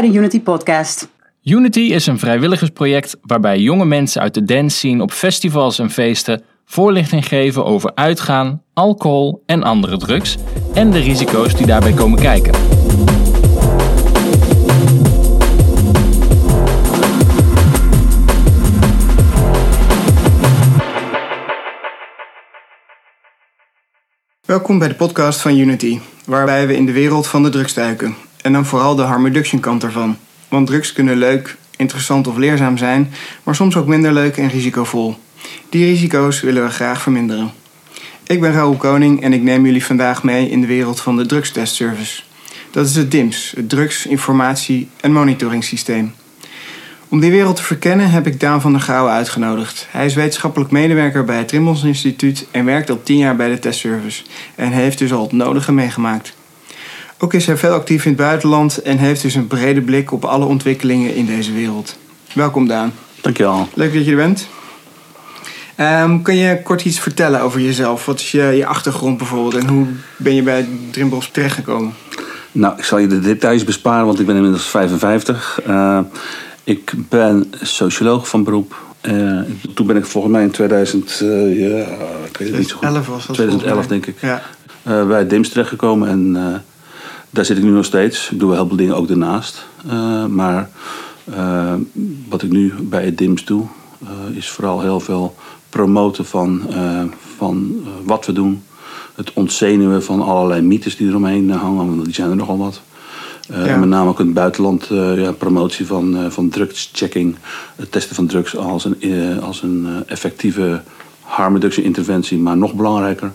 bij de Unity Podcast. Unity is een vrijwilligersproject waarbij jonge mensen uit de dance scene op festivals en feesten voorlichting geven over uitgaan, alcohol en andere drugs en de risico's die daarbij komen kijken. Welkom bij de podcast van Unity, waarbij we in de wereld van de drugs duiken. En dan vooral de harm reduction kant ervan. Want drugs kunnen leuk, interessant of leerzaam zijn, maar soms ook minder leuk en risicovol. Die risico's willen we graag verminderen. Ik ben Raoul Koning en ik neem jullie vandaag mee in de wereld van de drugstestservice. Dat is het DIMS, het Drugs Informatie en Monitoring Systeem. Om die wereld te verkennen heb ik Daan van der Gouwen uitgenodigd. Hij is wetenschappelijk medewerker bij het Trimbos Instituut en werkt al tien jaar bij de testservice. En heeft dus al het nodige meegemaakt. Ook is hij veel actief in het buitenland en heeft dus een brede blik op alle ontwikkelingen in deze wereld. Welkom Daan. Dankjewel. Leuk dat je er bent. Um, kan je kort iets vertellen over jezelf? Wat is je, je achtergrond bijvoorbeeld en hoe ben je bij Drimbos terechtgekomen? Nou, ik zal je de details besparen, want ik ben inmiddels 55. Uh, ik ben socioloog van beroep. Uh, toen ben ik volgens mij in 2000, uh, ja, ik weet het niet zo goed. 2011 was dat 2011 denk ik. Ja. Bij DIMS terechtgekomen en daar zit ik nu nog steeds. Ik doe wel heel veel dingen ook daarnaast. maar wat ik nu bij het DIMS doe, is vooral heel veel promoten van, van wat we doen. Het ontzenuwen van allerlei mythes die eromheen hangen, want die zijn er nogal wat. Uh, ja. Met name ook in het buitenland uh, ja, promotie van, uh, van drugschecking. Het testen van drugs als een, als een effectieve harmreductie interventie. Maar nog belangrijker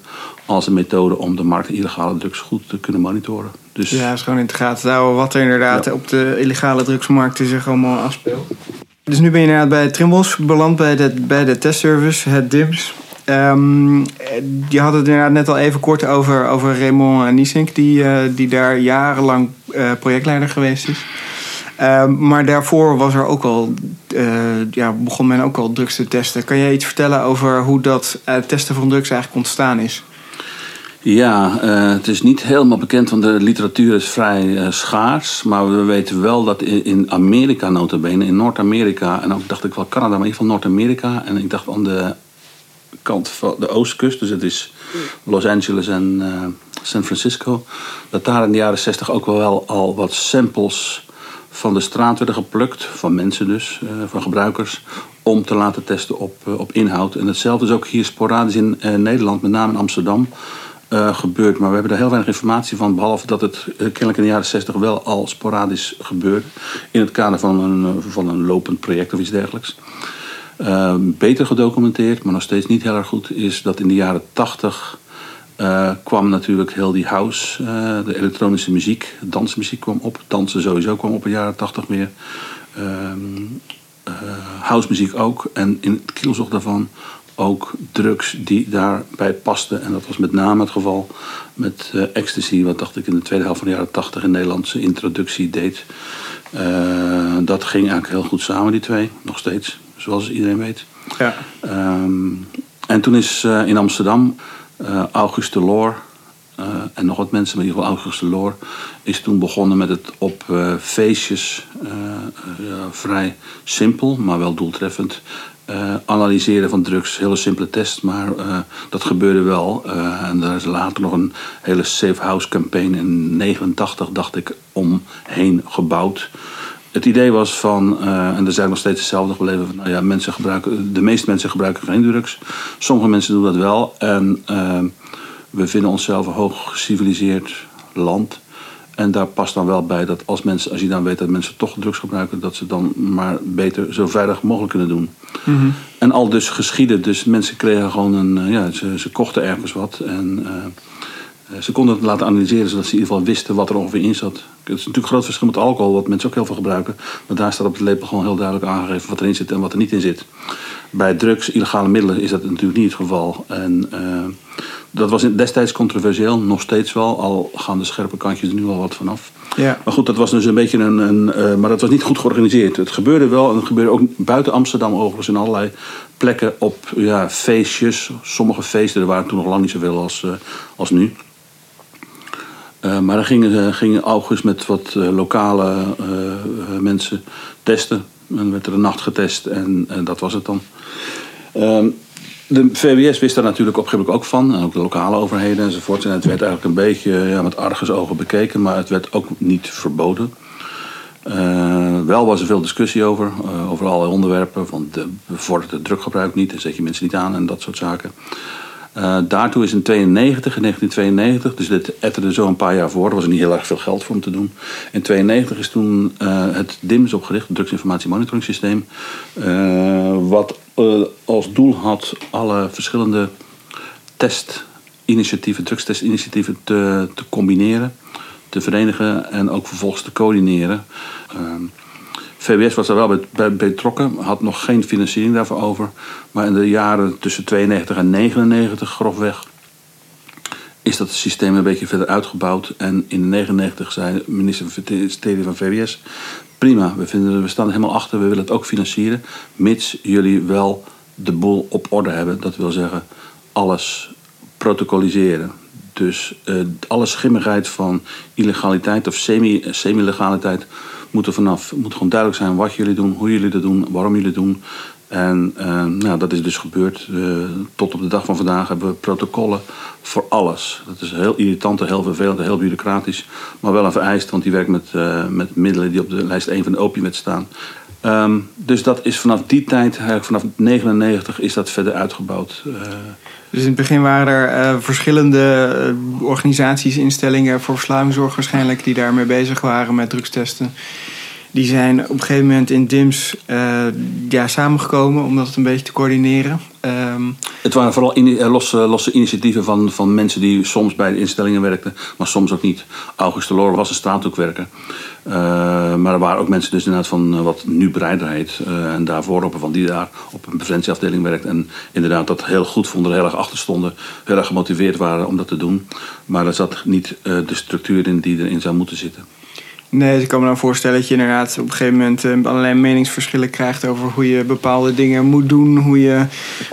als een methode om de markt illegale drugs goed te kunnen monitoren. Dus, ja, is gewoon in de gaten houden wat er inderdaad ja. op de illegale drugsmarkten zich allemaal afspeelt. Dus nu ben je inderdaad bij Trimbos beland bij de, bij de testservice, het DIMS. Um, je had het inderdaad net al even kort over, over Raymond Niesink, die, uh, die daar jarenlang uh, projectleider geweest is. Uh, maar daarvoor was er ook al, ja, begon men ook al drugs te testen. Kan jij iets vertellen over hoe dat testen van drugs eigenlijk ontstaan is? Ja, het is niet helemaal bekend, want de literatuur is vrij schaars. Maar we weten wel dat in, in Amerika notabene, in Noord-Amerika... en ook dacht ik wel Canada, maar in ieder geval Noord-Amerika... en ik dacht aan de kant van de oostkust, dus het is Los Angeles en uh, San Francisco, dat daar in de jaren 60 ook wel al wat samples van de straat werden geplukt, van mensen dus, van gebruikers, om te laten testen op, op inhoud. En hetzelfde is ook hier sporadisch in Nederland, met name in Amsterdam. Gebeurd, maar we hebben er heel weinig informatie van, behalve dat het kennelijk in de jaren 60 wel al sporadisch gebeurt in het kader van een, van een lopend project of iets dergelijks. Uh, beter gedocumenteerd, maar nog steeds niet heel erg goed, is dat in de jaren 80 uh, kwam natuurlijk heel die house, de elektronische muziek, dansmuziek kwam op. Dansen sowieso kwam op in de jaren 80 meer. housemuziek ook. En in het kielzocht daarvan ook drugs die daarbij pasten. En dat was met name het geval met ecstasy, wat dacht ik in de tweede helft van de jaren 80 in Nederlandse introductie deed. dat ging eigenlijk heel goed samen, die twee, nog steeds zoals iedereen weet. Ja. Um, en toen is uh, in Amsterdam uh, Auguste Loor en nog wat mensen, maar in ieder geval Auguste Loor, is toen begonnen met het op feestjes vrij simpel, maar wel doeltreffend. Analyseren van drugs, hele simpele test, maar dat gebeurde wel. en daar is later nog een hele safe house campaign in 89, dacht ik, omheen gebouwd het idee was van, uh, en er zijn nog steeds hetzelfde gebleven, van, nou ja, mensen gebruiken, de meeste mensen gebruiken geen drugs. Sommige mensen doen dat wel. En uh, we vinden onszelf een hoog geciviliseerd land. En daar past dan wel bij dat als, mensen, als je dan weet dat mensen toch drugs gebruiken, dat ze dan maar beter zo veilig mogelijk kunnen doen. Mm -hmm. En al dus geschieden. Dus mensen kregen gewoon een, uh, ja, ze, ze, kochten ergens wat. En ze konden het laten analyseren zodat ze in ieder geval wisten wat er ongeveer in zat. Het is natuurlijk een groot verschil met alcohol, wat mensen ook heel veel gebruiken. Maar daar staat op het lepel gewoon heel duidelijk aangegeven wat erin zit en wat er niet in zit. Bij drugs, illegale middelen, is dat natuurlijk niet het geval. En uh, dat was destijds controversieel, nog steeds wel. Al gaan de scherpe kantjes er nu al wat vanaf. Ja. Maar goed, dat was dus een beetje een. een uh, maar dat was niet goed georganiseerd. Het gebeurde wel, en het gebeurde ook buiten Amsterdam overigens in allerlei plekken op ja, feestjes. Sommige feesten, er waren toen nog lang niet zoveel als, uh, als nu. Uh, maar dan ging, uh, ging August met wat lokale mensen testen. En werd er een nacht getest en, en dat was het dan. Ehm, de VWS wist daar natuurlijk op een gegeven moment ook van. En ook de lokale overheden enzovoort. En het werd eigenlijk een beetje ja, met argusogen bekeken. Maar het werd ook niet verboden. wel was er veel discussie over. over allerlei onderwerpen. Van de, bevordert het drukgebruik niet. En zet je mensen niet aan en dat soort zaken. Uh, daartoe is in 92, in 1992, dus dit etterde zo een paar jaar voor, er was er niet heel erg veel geld voor om te doen. In 92 is toen het DIMS opgericht, het Drugsinformatie Monitoring Systeem, wat als doel had alle verschillende testinitiatieven, drugstestinitiatieven te, te combineren, te verenigen en ook vervolgens te coördineren. Ehm, VWS was daar wel bij, betrokken, had nog geen financiering daarvoor over. Maar in de jaren tussen 92 en 99, grofweg, is dat systeem een beetje verder uitgebouwd. En in 99 zei minister van van VWS: prima, we, vinden, we staan er helemaal achter, we willen het ook financieren. Mits jullie wel de boel op orde hebben. Dat wil zeggen, alles protocoliseren. Dus uh, alle schimmigheid van illegaliteit of semi-legaliteit moet er vanaf. Het moet gewoon duidelijk zijn wat jullie doen, hoe jullie dat doen, waarom jullie het doen. En uh, nou, dat is dus gebeurd. Uh, tot op de dag van vandaag hebben we protocollen voor alles. Dat is heel irritant, heel vervelend, heel bureaucratisch. Maar wel een vereist, want die werkt met, uh, met middelen die op de lijst 1 van de opiumwet staan. Um, dus dat is vanaf die tijd, eigenlijk vanaf 99, is dat verder uitgebouwd. Dus in het begin waren er verschillende organisaties, instellingen voor verslavingszorg waarschijnlijk, die daarmee bezig waren met drugstesten. Die zijn op een gegeven moment in DIMS uh, ja, samengekomen om dat een beetje te coördineren. Um, het waren vooral in, losse, losse initiatieven van, van mensen die soms bij de instellingen werkten, maar soms ook niet. August de Loor was een straathoekwerker. Uh, maar er waren ook mensen dus inderdaad van wat nu. Uh, en daarvoor op van die daar op een preventieafdeling werkt. En inderdaad dat heel goed vonden, heel erg achter stonden. Heel erg gemotiveerd waren om dat te doen. Maar er zat niet de structuur in die erin zou moeten zitten. Nee, ik kan me dan voorstellen dat je inderdaad op een gegeven moment uh, allerlei meningsverschillen krijgt over hoe je bepaalde dingen moet doen. Hoe je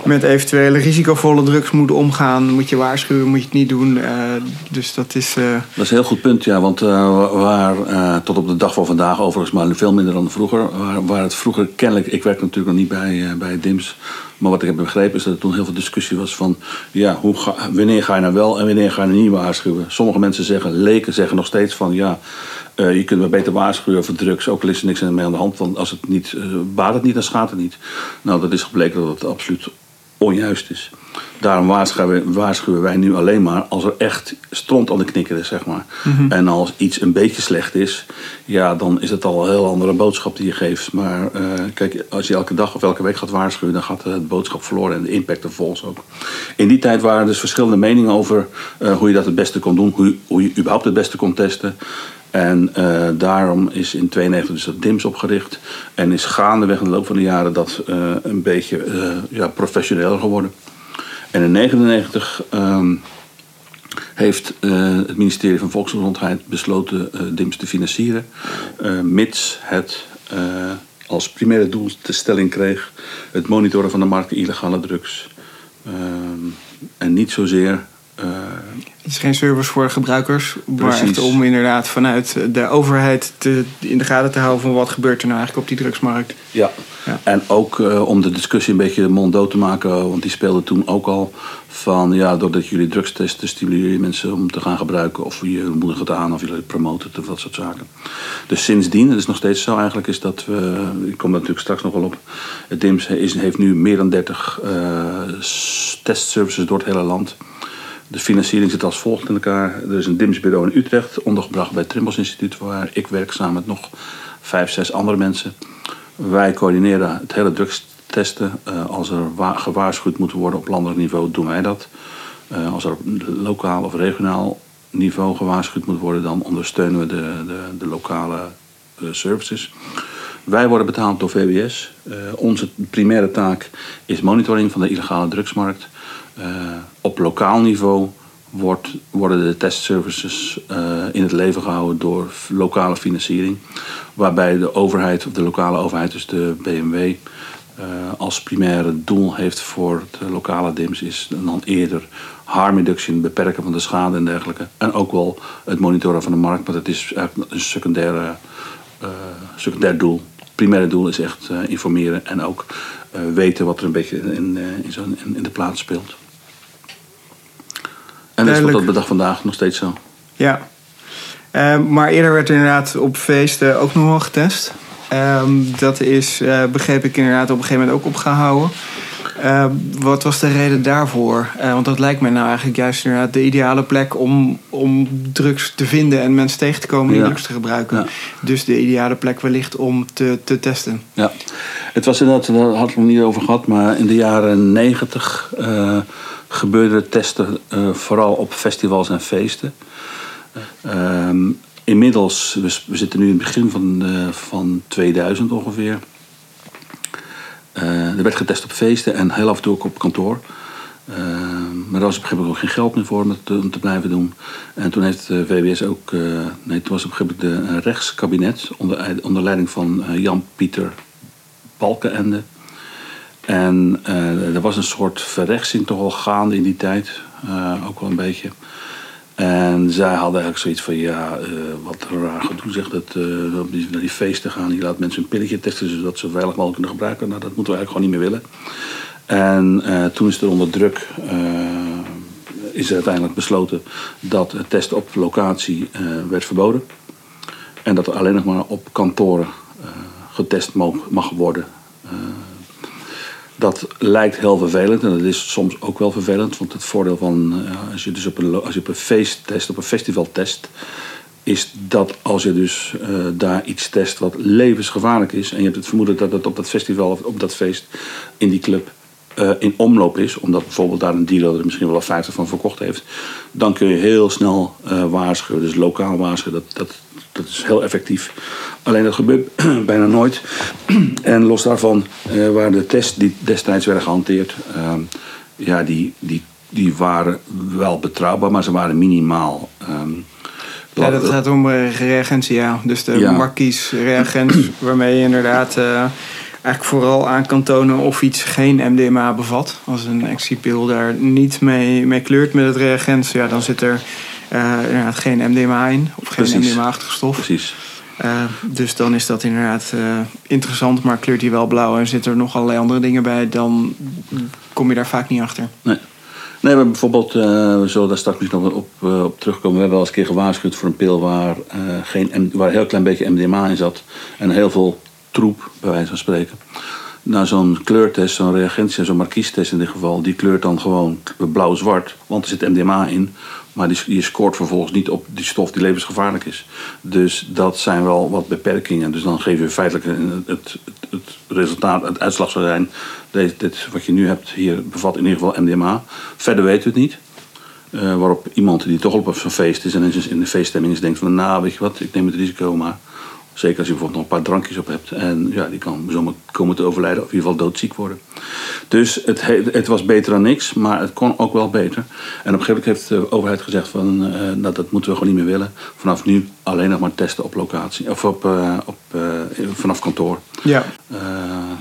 met eventuele risicovolle drugs moet omgaan. Moet je waarschuwen, moet je het niet doen. Uh, dus dat is. Uh... Dat is een heel goed punt, ja. Want waar tot op de dag van vandaag, overigens, maar veel minder dan vroeger. Waar, waar het vroeger kennelijk. Ik werk natuurlijk nog niet bij, bij DIMS. Maar wat ik heb begrepen is dat er toen heel veel discussie was van... ja, hoe wanneer ga je nou wel en wanneer ga je nou niet waarschuwen? Sommige mensen zeggen, leken zeggen nog steeds van... ja, uh, je kunt me beter waarschuwen voor drugs, ook al is er niks mee aan de hand. Want als het niet, uh, baat het niet, dan schaadt het niet. Nou, dat is gebleken dat het absoluut onjuist is. Daarom waarschuwen, waarschuwen wij nu alleen maar als er echt stront aan de knikker is, zeg maar. Mm-hmm. En als iets een beetje slecht is, ja, dan is het al een heel andere boodschap die je geeft. Maar uh, kijk, als je elke dag of elke week gaat waarschuwen, dan gaat de boodschap verloren en de impact vervolgens ook. In die tijd waren er dus verschillende meningen over uh, hoe je dat het beste kon doen, hoe, hoe je überhaupt het beste kon testen. En uh, daarom is in 92 dus dat DIMS opgericht. En is gaandeweg in de loop van de jaren dat een beetje ja, professioneler geworden. En in 1999 um, heeft het ministerie van Volksgezondheid besloten DIMS te financieren. mits het als primaire doelstelling kreeg het monitoren van de markt illegale drugs. Ehm, en niet zozeer het is geen service voor gebruikers, maar echt om inderdaad vanuit de overheid te, in de gaten te houden van wat gebeurt er nou eigenlijk op die drugsmarkt. Ja, ja. en ook uh, om de discussie een beetje monddood te maken, want die speelde toen ook al van ja, doordat jullie drugs testen, stimuleer je mensen om te gaan gebruiken of je moedigt het aan of jullie promoten of dat soort zaken. Dus sindsdien, het is nog steeds zo eigenlijk, is dat we, ik kom daar natuurlijk straks nog wel op, het DIMS heeft nu meer dan 30 uh, testservices door het hele land. De financiering zit als volgt in elkaar. Er is een DIMS-bureau in Utrecht, ondergebracht bij het Trimbos Instituut, waar ik werk samen met nog vijf, zes andere mensen. Wij coördineren het hele drugstesten. Uh, als er gewaarschuwd moet worden op landelijk niveau, doen wij dat. Uh, als er op lokaal of regionaal niveau gewaarschuwd moet worden, dan ondersteunen we de, de, de lokale uh, services. Wij worden betaald door VWS. onze primaire taak is monitoring van de illegale drugsmarkt. Op lokaal niveau wordt, worden de testservices uh, in het leven gehouden door lokale financiering. Waarbij de overheid, of de lokale overheid, dus de BMW, als primaire doel heeft voor de lokale DIMS, is dan eerder harm reduction, beperken van de schade en dergelijke. En ook wel het monitoren van de markt, maar dat is eigenlijk een secundaire, secundair doel. Het primaire doel is echt informeren en ook weten wat er een beetje in, in, in de plaats speelt. En dat is wat dat bedacht vandaag nog steeds zo. Ja, uh, maar eerder werd inderdaad op feesten ook nog wel getest. Uh, dat is, uh, begreep ik inderdaad, op een gegeven moment ook opgehouden. Ehm, wat was de reden daarvoor? Eh, want dat lijkt mij nou eigenlijk juist inderdaad de ideale plek om, om drugs te vinden en mensen tegen te komen die drugs te gebruiken. Ja. Dus de ideale plek wellicht om te, te testen. Ja, het was inderdaad, daar hadden we het nog niet over gehad, maar in de jaren negentig uh, gebeurde testen uh, vooral op festivals en feesten. Ehm, inmiddels, we, zitten nu in het begin van, uh, van 2000 ongeveer. Uh, er werd getest op feesten en heel af en toe ook op kantoor. Uh, maar daar was op een gegeven moment ook geen geld meer voor om te, om te blijven doen. En toen heeft de VWS ook, nee, toen was op een gegeven moment de rechtskabinet onder, onder leiding van Jan-Pieter Balkenende. En er was een soort verrechtsing toch wel gaande in die tijd, ook wel een beetje. En zij hadden eigenlijk zoiets van, ja, uh, wat raar gedoe zegt dat uh, op die, naar die feesten gaan. Je laat mensen een pilletje testen zodat ze veilig mogelijk kunnen gebruiken. Nou, dat moeten we eigenlijk gewoon niet meer willen. En uh, toen is er onder druk, is er uiteindelijk besloten dat het testen op locatie werd verboden. En dat er alleen nog maar op kantoren getest mag, mag worden. Dat lijkt heel vervelend en dat is soms ook wel vervelend. Want het voordeel van uh, als je dus op een, als je op een feest test, op een festival test, is dat als je dus uh, daar iets test wat levensgevaarlijk is. En je hebt het vermoeden dat het op dat festival of op dat feest in die club uh, in omloop is. Omdat bijvoorbeeld daar een dealer er misschien wel 50 van verkocht heeft. Dan kun je heel snel waarschuwen. Dus lokaal waarschuwen. Dat, dat, dat is heel effectief. Alleen dat gebeurt bijna nooit. en los daarvan uh, waren de tests die destijds werden gehanteerd, ja, die, die, die waren wel betrouwbaar, maar ze waren minimaal. Um, ja, dat gaat om reagentie, ja. Dus de ja. markies reagens, waarmee je inderdaad eigenlijk vooral aan kan tonen of iets geen MDMA bevat. Als een excipil daar niet mee, mee kleurt met het reagens, ja, dan zit er inderdaad geen MDMA in. Of geen MDMA-achtige stof. Precies. Uh, dus dan is dat inderdaad uh, interessant, maar kleurt hij wel blauw en zitten er nog allerlei andere dingen bij, dan kom je daar vaak niet achter. Nee. Nee, maar bijvoorbeeld, uh, we zullen daar straks misschien nog op, op terugkomen. We hebben wel eens een keer gewaarschuwd voor een pil waar, geen, waar een heel klein beetje MDMA in zat. En heel veel troep, bij wijze van spreken. Nou, zo'n kleurtest, zo'n reagentie, zo'n markiestest in dit geval, die kleurt dan gewoon blauw-zwart, want er zit MDMA in. Maar die, je scoort vervolgens niet op die stof die levensgevaarlijk is. Dus dat zijn wel wat beperkingen. Dus dan geef je feitelijk het, het, het resultaat, het uitslag zou zijn. Dit, dit, wat je nu hebt hier bevat in ieder geval MDMA. Verder weten we het niet. Uh, waarop iemand die toch op zo'n feest is en in de feeststemming is, denkt van nou weet je wat, ik neem het risico maar. Zeker als je bijvoorbeeld nog een paar drankjes op hebt. En ja, die kan zomaar komen te overlijden of in ieder geval doodziek worden. Dus het, het was beter dan niks, maar het kon ook wel beter. En op een gegeven moment heeft de overheid gezegd van uh, nou, dat moeten we gewoon niet meer willen. Vanaf nu alleen nog maar testen op locatie. Of op, uh, op, uh, vanaf kantoor. Ja.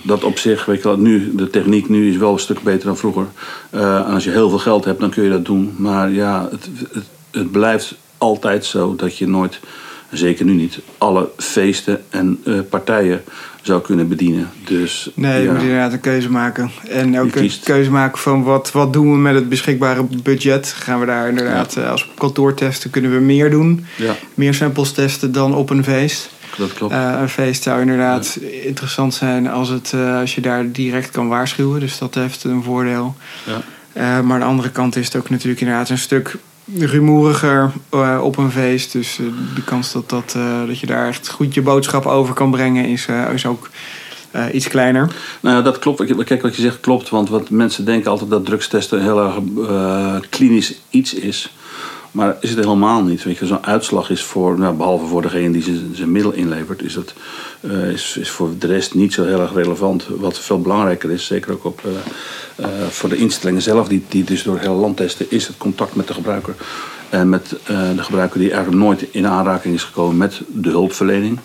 dat op zich, weet je wel, nu, de techniek nu is wel een stuk beter dan vroeger. en als je heel veel geld hebt, dan kun je dat doen. Maar ja, het, het, het blijft altijd zo dat je nooit zeker nu niet, alle feesten en uh, partijen zou kunnen bedienen. Dus, nee, je moet inderdaad een keuze maken. En ook een keuze maken van wat, wat doen we met het beschikbare budget. Gaan we daar inderdaad, ja. als kantoor testen, kunnen we meer doen. Ja. Meer samples testen dan op een feest. Dat klopt. Uh, een feest zou inderdaad interessant zijn als, het, uh, als je daar direct kan waarschuwen. Dus dat heeft een voordeel. Ja. Uh, maar aan de andere kant is het ook natuurlijk inderdaad een stuk rumoeriger uh, op een feest. Dus uh, de kans dat, dat, uh, dat je daar echt goed je boodschap over kan brengen is, is ook iets kleiner. Nou ja, dat klopt. Kijk, wat je zegt klopt. Want wat mensen denken altijd dat drugstesten heel erg klinisch iets is. Maar is het helemaal niet. Weet je, zo'n uitslag is voor, nou, behalve voor degene die zijn, middel inlevert, is, dat, uh, is, is voor de rest niet zo heel erg relevant. Wat veel belangrijker is, zeker ook op, uh, uh, voor de instellingen zelf, die, die dus door het hele land testen, is het contact met de gebruiker. En met de gebruiker die eigenlijk nooit in aanraking is gekomen met de hulpverlening.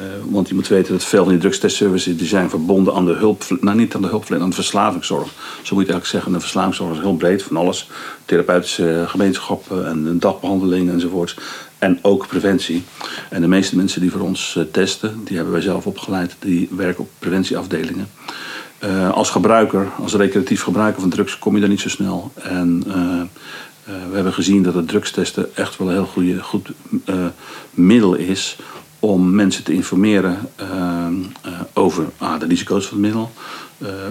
Uh, want je moet weten dat veel van die drugstestservices die zijn verbonden aan de hulp, nou niet aan de hulpverlening, aan de verslavingszorg. Zo moet je eigenlijk zeggen. De verslavingszorg is heel breed van alles. Therapeutische gemeenschappen en dagbehandeling enzovoorts. En ook preventie. En de meeste mensen die voor ons testen, die hebben wij zelf opgeleid, die werken op preventieafdelingen. Uh, als gebruiker, als recreatief gebruiker van drugs, kom je daar niet zo snel. En we hebben gezien dat het drugstesten echt wel een heel goede, goed middel is om mensen te informeren over ah, de risico's van het middel.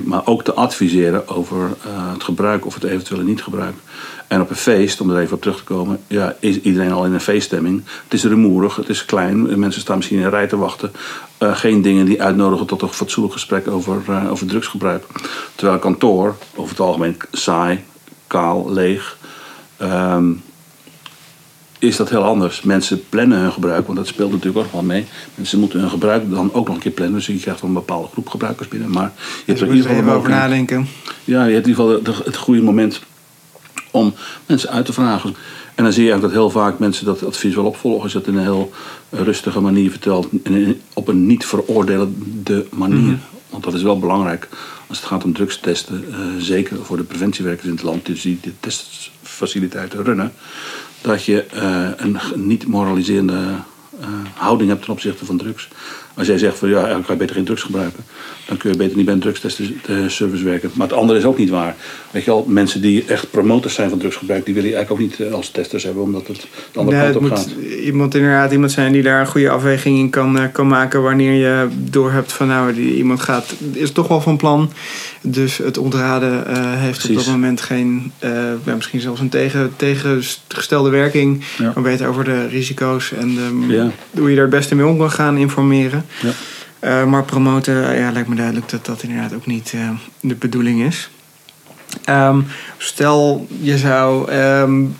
maar ook te adviseren over het gebruik of het eventuele niet gebruik. En op een feest, om er even op terug te komen, ja, is iedereen al in een feeststemming. Het is rumoerig, het is klein, mensen staan misschien in een rij te wachten. Geen dingen die uitnodigen tot een fatsoenlijk gesprek over, over drugsgebruik. Terwijl kantoor, over het algemeen saai, kaal, leeg, um, is dat heel anders. Mensen plannen hun gebruik, want dat speelt natuurlijk ook wel mee. Mensen moeten hun gebruik dan ook nog een keer plannen. Dus je krijgt wel een bepaalde groep gebruikers binnen. Maar je hebt er in ieder geval over nadenken. Ja, je hebt in ieder geval het goede moment om mensen uit te vragen. En dan zie je eigenlijk dat heel vaak mensen dat advies wel opvolgen. Als je het in een heel rustige manier vertelt. Op een niet veroordelende manier. Mhm. Want dat is wel belangrijk als het gaat om drugstesten. Uh, zeker voor de preventiewerkers in het land die die testfaciliteiten runnen. Dat je uh, een niet moraliserende uh, houding hebt ten opzichte van drugs. Als jij zegt van ja, ik ga je beter geen drugs gebruiken, dan kun je beter niet bij een drugstestservice werken. Maar het andere is ook niet waar. Weet je al, mensen die echt promotors zijn van drugsgebruik, die willen je eigenlijk ook niet eh, als testers hebben, omdat het de andere kant op moet gaat. Iemand inderdaad, iemand zijn die daar een goede afweging in kan, eh, kan maken wanneer je doorhebt van nou, die, iemand gaat, is toch wel van plan. Dus het ontraden uh, heeft Precies. op dat moment geen, uh, misschien zelfs een tegen, tegengestelde werking. Ja. Maar beter over de risico's en de, ja. hoe je daar het beste mee om kan gaan informeren. Ja. Uh, maar promoten, ja, lijkt me duidelijk dat dat inderdaad ook niet de bedoeling is. Um, stel, je zou um,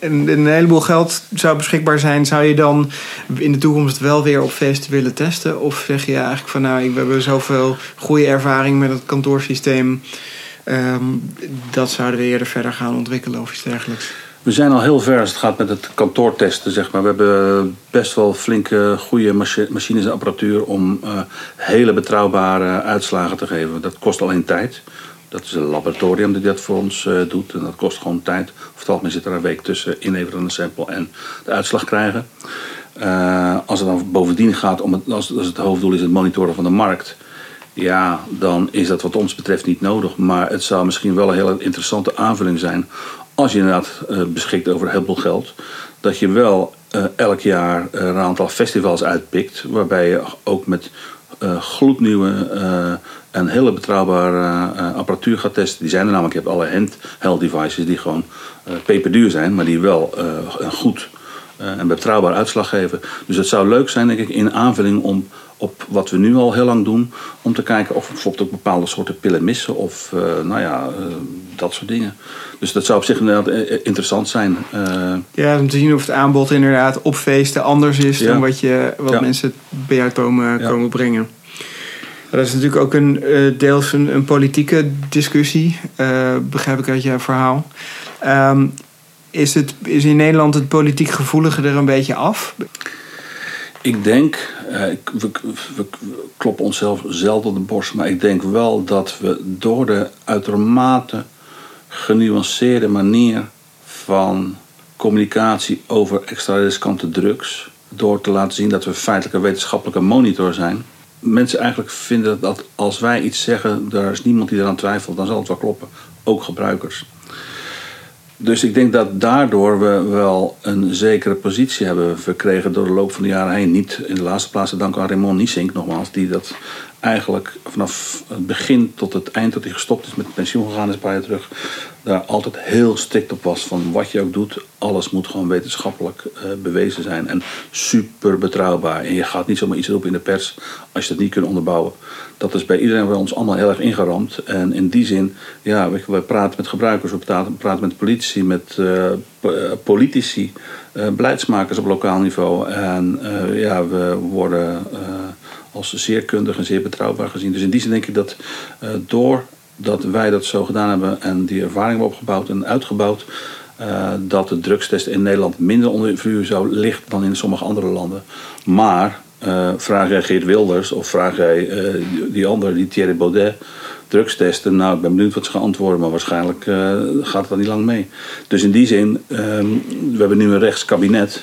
een, een, heleboel geld zou beschikbaar zijn, zou je dan in de toekomst wel weer op feesten willen testen? Of zeg je eigenlijk van nou, we hebben zoveel goede ervaring met het kantoorsysteem, um, dat zouden we eerder verder gaan ontwikkelen of iets dergelijks? We zijn al heel ver als het gaat met het kantoortesten, zeg maar. We hebben best wel flinke, goede machines en apparatuur om uh, hele betrouwbare uitslagen te geven. Dat kost alleen tijd. Dat is een laboratorium die dat voor ons uh, doet. En dat kost gewoon tijd. Of het zit er een week tussen inleveren een sample en de uitslag krijgen. Uh, als het dan bovendien gaat om het, als, het hoofddoel is het monitoren van de markt. Ja, dan is dat wat ons betreft niet nodig. Maar het zou misschien wel een hele interessante aanvulling zijn als je inderdaad uh, beschikt over heel veel geld, dat je wel elk jaar een aantal festivals uitpikt, waarbij je ook met uh, gloednieuwe en hele betrouwbare apparatuur gaat testen. Die zijn er namelijk, je hebt alle handheld devices die gewoon peperduur zijn, maar die wel een goed en betrouwbaar uitslag geven. Dus het zou leuk zijn, denk ik, in aanvulling om op wat we nu al heel lang doen. Om te kijken of we bijvoorbeeld ook bepaalde soorten pillen missen. Of uh, nou ja, uh, dat soort dingen. Dus dat zou op zich inderdaad eh, interessant zijn. Uh, ja, om te zien of het aanbod inderdaad op feesten anders is ja. dan wat, je, wat ja. mensen bij jou komen, ja. komen brengen. Dat is natuurlijk ook een, deels een, een, politieke discussie, begrijp ik uit jouw verhaal. Um, is, het, is in Nederland het politiek gevoelige er een beetje af? Ik denk, uh, we, kloppen onszelf zelden de borst, maar ik denk wel dat we door de uitermate genuanceerde manier van communicatie over extra riskante drugs, door te laten zien dat we feitelijk een wetenschappelijke monitor zijn, mensen eigenlijk vinden dat als wij iets zeggen, daar is niemand die eraan twijfelt, dan zal het wel kloppen. Ook gebruikers. Dus ik denk dat daardoor we wel een zekere positie hebben verkregen door de loop van de jaren heen. Niet in de laatste plaats te danken aan Raymond Niesink nogmaals, die dat eigenlijk vanaf het begin tot het eind dat hij gestopt is met pensioen gegaan is jaar terug, daar altijd heel strikt op was van wat je ook doet, alles moet gewoon wetenschappelijk uh, bewezen zijn en super betrouwbaar. En je gaat niet zomaar iets roepen in de pers als je dat niet kunt onderbouwen. Dat is bij iedereen bij ons allemaal heel erg ingeramd. En in die zin, ja, we, praten met gebruikers, we praten, praten met politici, met uh, politici, uh, beleidsmakers op lokaal niveau. En ja, we worden als zeer kundig en zeer betrouwbaar gezien. Dus in die zin denk ik dat uh, doordat wij dat zo gedaan hebben en die ervaring hebben opgebouwd en uitgebouwd, uh, dat de drugstest in Nederland minder onder vuur zou liggen dan in sommige andere landen. Maar eh, vraag jij Geert Wilders of vraag jij eh, die, andere, die Thierry Baudet, drugstesten. Nou, ik ben benieuwd wat ze gaan antwoorden, maar waarschijnlijk eh, gaat het dan niet lang mee. Dus in die zin, ehm, we hebben nu een rechtskabinet.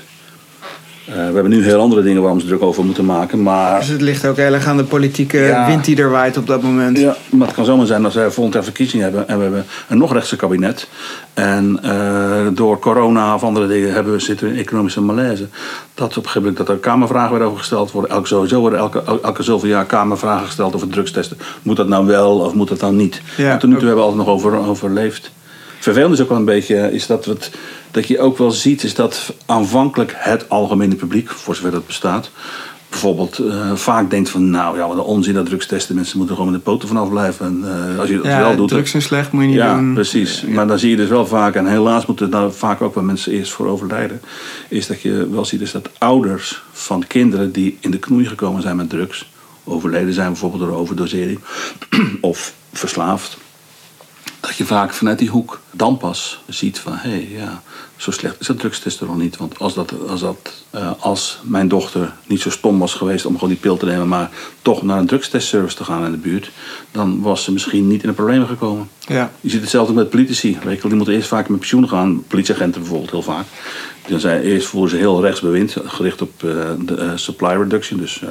Eh, we hebben nu heel andere dingen waar we ons druk over moeten maken. Maar Dus het ligt ook heel erg aan de politieke Ja. wind die er waait op dat moment. Ja, maar het kan zomaar zijn als wij volgend jaar verkiezingen hebben en we hebben een nog rechtse kabinet. En eh, door corona of andere dingen hebben we, zitten we in economische malaise. Dat op een gegeven moment dat er kamervragen worden over gesteld worden. Elke, sowieso worden elke, elke zoveel jaar kamervragen gesteld over drugstesten. Moet dat nou wel of moet dat nou niet? Ja, tot nu toe hebben we altijd nog over, overleefd. Vervelend is ook wel een beetje is dat, het, dat je ook wel ziet is dat aanvankelijk het algemene publiek, voor zover dat bestaat, bijvoorbeeld eh, vaak denkt van nou ja, wat een onzin dat drugstesten, mensen moeten gewoon met de poten vanaf blijven. En, eh, als je dat Ja, wel doet, drugs zijn slecht, moet je niet ja, doen. precies. Maar dan zie je dus wel vaak, en helaas moeten daar vaak ook wel mensen eerst voor overlijden, is dat je wel ziet is dat ouders van kinderen die in de knoei gekomen zijn met drugs, overleden zijn bijvoorbeeld door overdosering of verslaafd, dat je vaak vanuit die hoek dan pas ziet van hé, hey, ja, zo slecht is dat drugstesten nog niet. Want als, dat, als, dat, eh, als mijn dochter niet zo stom was geweest om gewoon die pil te nemen, maar toch naar een drugstestservice te gaan in de buurt, dan was ze misschien niet in de problemen gekomen. Ja. Je ziet hetzelfde met politici. Weet je die moeten eerst vaak met pensioen gaan. Politieagenten bijvoorbeeld heel vaak. Dan zijn, eerst voeren ze heel rechts bewind, gericht op eh, de eh, supply reduction. Dus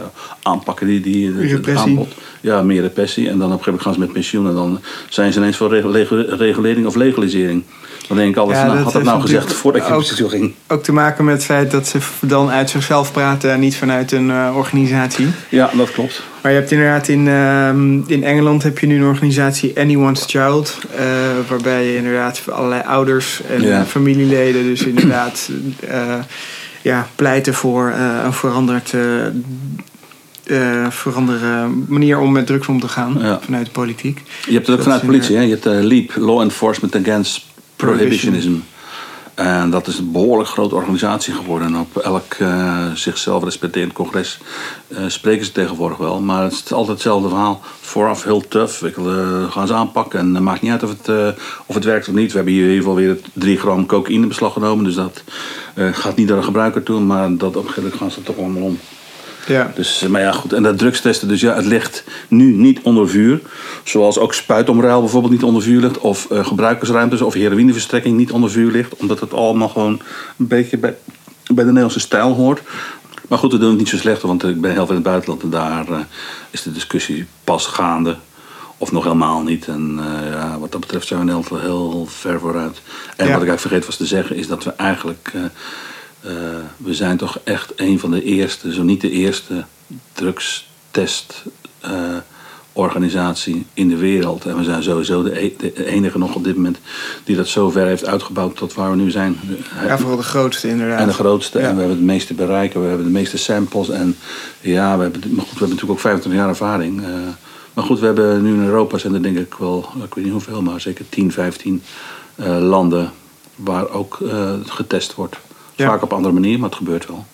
aanpakken die, die het- aanbod. Ja, meer repressie. En dan op een gegeven moment gaan ze met pensioen. En dan zijn ze ineens voor regu- regu- regulering of legalisering. Dan denk ik altijd, Ja, nou, dat had dat nou gezegd voordat je op pensioen ging? Ook te maken met het feit dat ze dan uit zichzelf praten en niet vanuit een eh, organisatie. Ja, dat klopt. Maar je hebt inderdaad in, ehm, in Engeland heb je nu een organisatie Anyone's Child. eh, waarbij je inderdaad allerlei ouders en Ja. familieleden dus inderdaad eh, ja, pleiten voor een veranderd, veranderde manier om met drugs om te gaan Ja. vanuit de politiek. Je hebt het ook vanuit is politie. Hè? Je hebt eh, LEAP, Law Enforcement Against Prohibitionism. En dat is een behoorlijk grote organisatie geworden. En op elk eh, zichzelf respecterend congres eh, spreken ze tegenwoordig wel. Maar het is altijd hetzelfde verhaal. Vooraf heel tough. Ik, eh, gaan ze aanpakken. En het maakt niet uit of het, eh, of het werkt of niet. We hebben hier in ieder geval weer 3 gram cocaïne in beslag genomen. Dus dat gaat niet naar de gebruiker toe. Maar dat op een gegeven moment gaan ze toch allemaal om. Ja. Dus, eh, maar ja, goed. En dat drugstesten, dus ja, het ligt nu niet onder vuur. Zoals ook spuitomruil bijvoorbeeld niet onder vuur ligt. Of eh, gebruikersruimtes of heroïneverstrekking niet onder vuur ligt. Omdat het allemaal gewoon een beetje bij, bij de Nederlandse stijl hoort. Maar goed, we doen het niet zo slecht. Want ik ben heel veel in het buitenland. En daar eh, is de discussie pas gaande. Of nog helemaal niet. En ja, wat dat betreft zijn we in wel heel ver vooruit. En Ja. wat ik eigenlijk vergeten was te zeggen, is dat we eigenlijk. We zijn toch echt een van de eerste, zo niet de eerste, drugstest. eh, organisatie in de wereld. En we zijn sowieso de, e- de enige nog op dit moment die dat zo ver heeft uitgebouwd tot waar we nu zijn. ja, vooral de grootste inderdaad. En de grootste. Ja. En we hebben het meeste bereiken. We hebben de meeste samples. En ja, we hebben, maar goed, we hebben natuurlijk ook 25 jaar ervaring. Eh, maar goed, we hebben nu in Europa zijn er denk ik wel, ik weet niet hoeveel, maar zeker 10, 15 eh, landen waar ook eh, getest wordt. Ja. Vaak op andere manier, maar het gebeurt wel.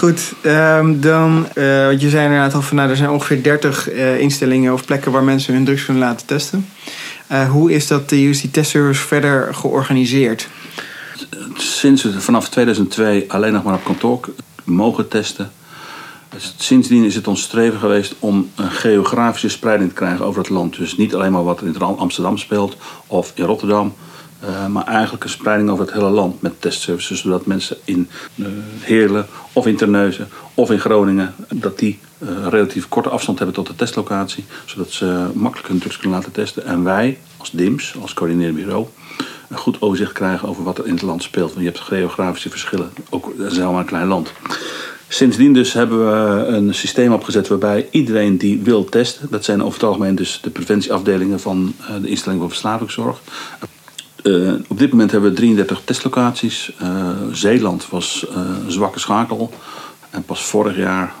Goed, ehm, dan, eh, want je zei inderdaad al van, nou, er zijn ongeveer 30 eh, instellingen of plekken waar mensen hun drugs kunnen laten testen. Eh, hoe is dat de UC testservice verder georganiseerd? Sinds we vanaf 2002 alleen nog maar op kantoor mogen testen. Sindsdien is het ons streven geweest om een geografische spreiding te krijgen over het land. Dus niet alleen maar wat in Amsterdam speelt of in Rotterdam. Eh, maar eigenlijk een spreiding over het hele land met testservices. Zodat mensen in eh, Heerlen of in Terneuzen of in Groningen... dat die eh, relatief korte afstand hebben tot de testlocatie. Zodat ze makkelijk hun drugs kunnen laten testen. En wij als DIMS, als coördinerend bureau een goed overzicht krijgen over wat er in het land speelt. Want je hebt geografische verschillen. Ook, is helemaal een klein land. Sindsdien dus hebben we een systeem opgezet waarbij iedereen die wil testen... dat zijn over het algemeen dus de preventieafdelingen van de instelling voor verslavingszorg... Eh, op dit moment hebben we 33 testlocaties. Eh, Zeeland was eh, een zwakke schakel. En pas vorig jaar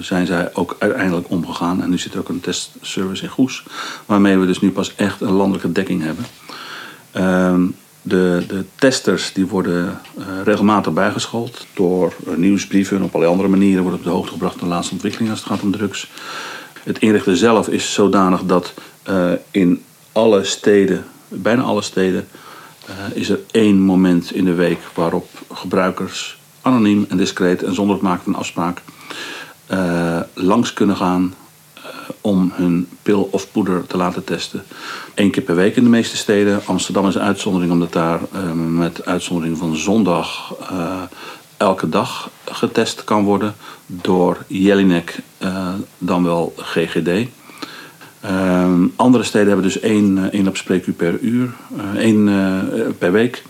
zijn zij ook uiteindelijk omgegaan. En nu zit er ook een testservice in Goes. Waarmee we dus nu pas echt een landelijke dekking hebben. Ehm, de, de testers die worden regelmatig bijgeschoold. Door nieuwsbrieven en op allerlei andere manieren worden op de hoogte gebracht van de laatste ontwikkelingen als het gaat om drugs. Het inrichten zelf is zodanig dat in alle steden, bijna alle steden, is er één moment in de week waarop gebruikers anoniem en discreet en zonder het maken van afspraak eh, langs kunnen gaan eh, om hun pil of poeder te laten testen. Eén keer per week in de meeste steden. Amsterdam is een uitzondering omdat daar eh, met uitzondering van zondag eh, elke dag getest kan worden door Jelinek, eh, dan wel GGD. Ehm, andere steden hebben dus één, eh, één spreekuur per uur, eh, één eh, per week.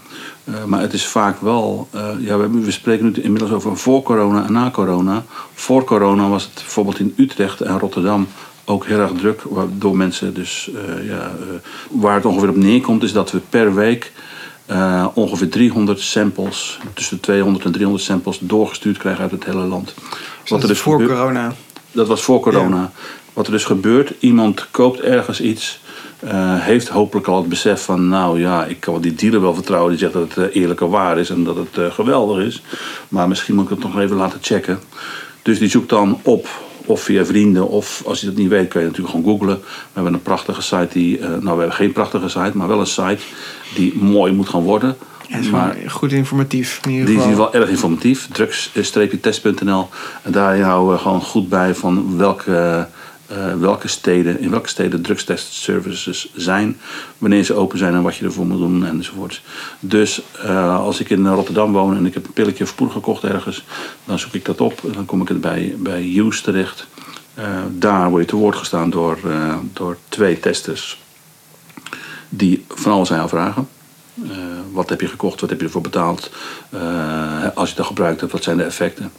Maar het is vaak wel, ja, we, we spreken nu inmiddels over voor corona en na corona. Voor corona was het bijvoorbeeld in Utrecht en Rotterdam ook heel erg druk, waardoor mensen dus, ja, waar het ongeveer op neerkomt, is dat we per week ongeveer 300 samples, tussen 200 en 300 samples doorgestuurd krijgen uit het hele land. Wat er dus voor corona. dat was voor corona. Wat er dus gebeurt, iemand koopt ergens iets, eh, heeft hopelijk al het besef van, nou ja, ik kan wel die dealer wel vertrouwen die zegt dat het eh, eerlijk en waar is en dat het eh, geweldig is. Maar misschien moet ik het nog even laten checken. Dus die zoekt dan op, of via vrienden, of als je dat niet weet, kan je natuurlijk gewoon googlen. We hebben een prachtige site die, nou we hebben geen prachtige site, maar wel een site die mooi moet gaan worden. Ja, is maar goed informatief in ieder die is geval. wel erg informatief. Drugs-test.nl. En daar houden we gewoon goed bij van welke, eh, welke steden, in welke steden drugstestservices zijn. Wanneer ze open zijn en wat je ervoor moet doen enzovoort. Dus eh, als ik in Rotterdam woon en ik heb een pilletje of gekocht ergens. Dan zoek ik dat op en dan kom ik het bij, bij Use terecht. Eh, daar word je te woord gestaan door, door twee testers. Die van alles aan jou vragen. Wat heb je gekocht? Wat heb je ervoor betaald? Als je dat gebruikt hebt, wat zijn de effecten?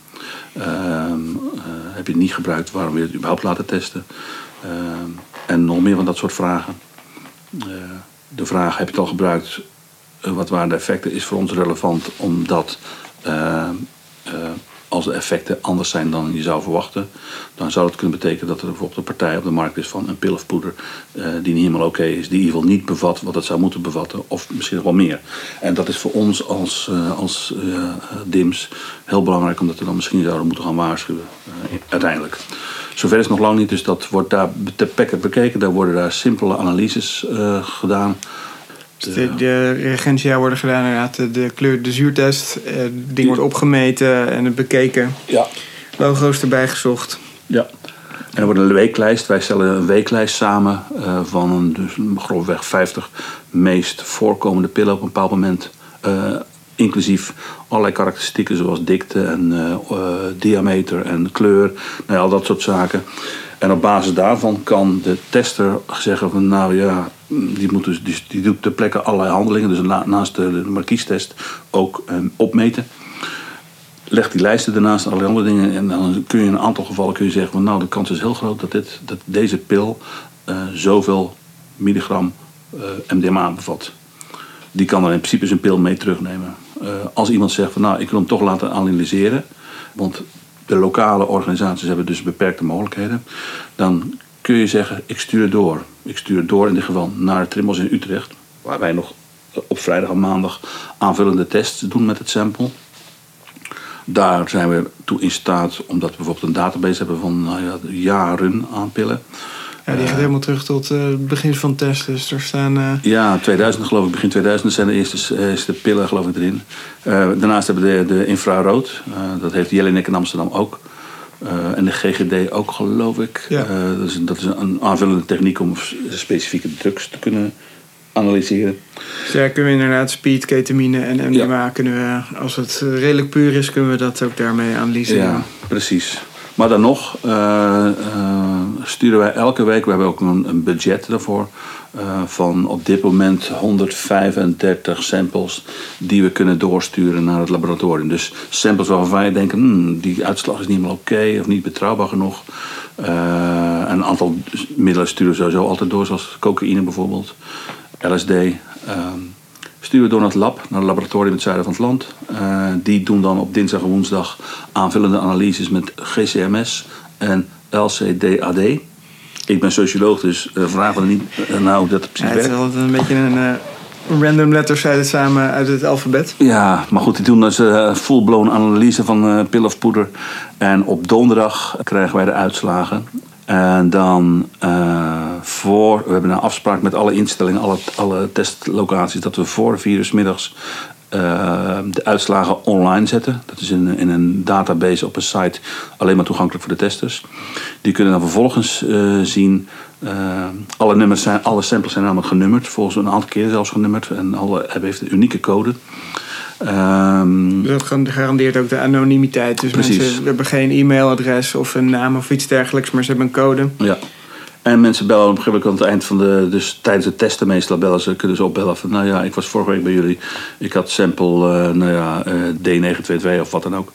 Ehm, eh, heb je het niet gebruikt? Waarom wil je het überhaupt laten testen? Ehm, en nog meer van dat soort vragen. Eh, de vraag, heb je het al gebruikt? Eh, wat waren de effecten? Is voor ons relevant omdat eh, eh, als de effecten anders zijn dan je zou verwachten, dan zou het kunnen betekenen dat er bijvoorbeeld een partij op de markt is van een pil of poeder eh, die niet helemaal oké is, die in ieder geval niet bevat wat het zou moeten bevatten, of misschien nog wel meer. En dat is voor ons als, eh, als eh, DIMS heel belangrijk, omdat we dan misschien zouden moeten gaan waarschuwen uiteindelijk. Zover is het nog lang niet, dus dat wordt daar plekke bekeken. Daar worden daar simpele analyses gedaan. De, de reagentia worden gedaan inderdaad. De, de kleur, de zuurtest. eh, Het ding wordt opgemeten en het bekeken. Ja, Logo's erbij gezocht. Ja. En er wordt een weeklijst. Wij stellen een weeklijst samen eh, van een, dus grofweg 50 meest voorkomende pillen op een bepaald moment. Eh, inclusief allerlei karakteristieken zoals dikte en diameter en kleur. Nou ja, al dat soort zaken. En op basis daarvan kan de tester zeggen van nou ja, die, moet dus, die, die doet ter plekke allerlei handelingen. Dus na- naast de, de markiestest ook eh, opmeten legt die lijsten en allerlei andere dingen. En dan kun je in een aantal gevallen kun je zeggen: van, Nou, de kans is heel groot dat, dit, dat deze pil eh, zoveel milligram eh, MDMA bevat. Die kan dan in principe zijn pil mee terugnemen. Eh, als iemand zegt: van, Nou, ik wil hem toch laten analyseren. Want de lokale organisaties hebben dus beperkte mogelijkheden. Dan kun je zeggen: Ik stuur door. Ik stuur door in dit geval naar Trimbos in Utrecht. Waar wij nog op vrijdag en maandag aanvullende tests doen met het sample. Daar zijn we toe in staat, omdat we bijvoorbeeld een database hebben van nou ja, jaren aan pillen. Ja, die gaat helemaal terug tot eh, het begin van test. Dus er staan... eh, Ja, 2000 geloof ik, begin 2000 zijn de eerste, eh, eerste pillen geloof ik erin. Eh, daarnaast hebben we de, de infrarood, eh, dat heeft Jelinek in Amsterdam ook. Eh, en de GGD ook geloof ik. Ja. Eh, dat, is, dat is een aanvullende techniek om specifieke drugs te kunnen analyseren. Dus ja, kunnen we inderdaad speed, ketamine en MDMA kunnen we, als het eh, redelijk puur is, kunnen we dat ook daarmee analyseren. Ja, precies. Maar dan nog eh, eh, sturen wij elke week, we hebben ook een, een budget daarvoor, eh, van op dit moment 135 samples die we kunnen doorsturen naar het laboratorium. Dus samples waarvan wij denken, hmm, die uitslag is niet meer oké of niet betrouwbaar genoeg. En een aantal middelen sturen we sowieso altijd door, zoals cocaïne bijvoorbeeld, LSD. ehm, sturen we door naar het lab, naar het laboratorium in het zuiden van het land. Eh, die doen dan op dinsdag en woensdag aanvullende analyses met GCMS en LCDAD. Ik ben socioloog, dus uh, vragen we niet uh, nou hoe dat Ja, precies het is werkt. altijd een beetje een eh, random letters uit het samen uit het alfabet. Ja, maar goed, die doen dus uh, full-blown analyse van uh, pil of poeder. En op donderdag krijgen wij de uitslagen. En dan uh, voor, we hebben een afspraak met alle instellingen, alle, alle testlocaties, dat we voor vier uur 's middags eh, de uitslagen online zetten. Dat is in, in een database op een site alleen maar toegankelijk voor de testers. Die kunnen dan vervolgens eh, zien. eh, alle, nummers zijn, alle samples zijn namelijk genummerd, volgens een aantal keer zelfs genummerd. En alle hebben heeft een unieke code. Ehm, Dat garandeert ook de anonimiteit. Dus Precies. mensen hebben geen e-mailadres of een naam of iets dergelijks, maar ze hebben een code. Ja. En mensen bellen op een gegeven moment aan het eind van de... Dus tijdens het testen meestal bellen ze, kunnen ze opbellen van... Nou ja, ik was vorige week bij jullie. Ik had sample, eh, nou ja, eh, D922 of wat dan ook.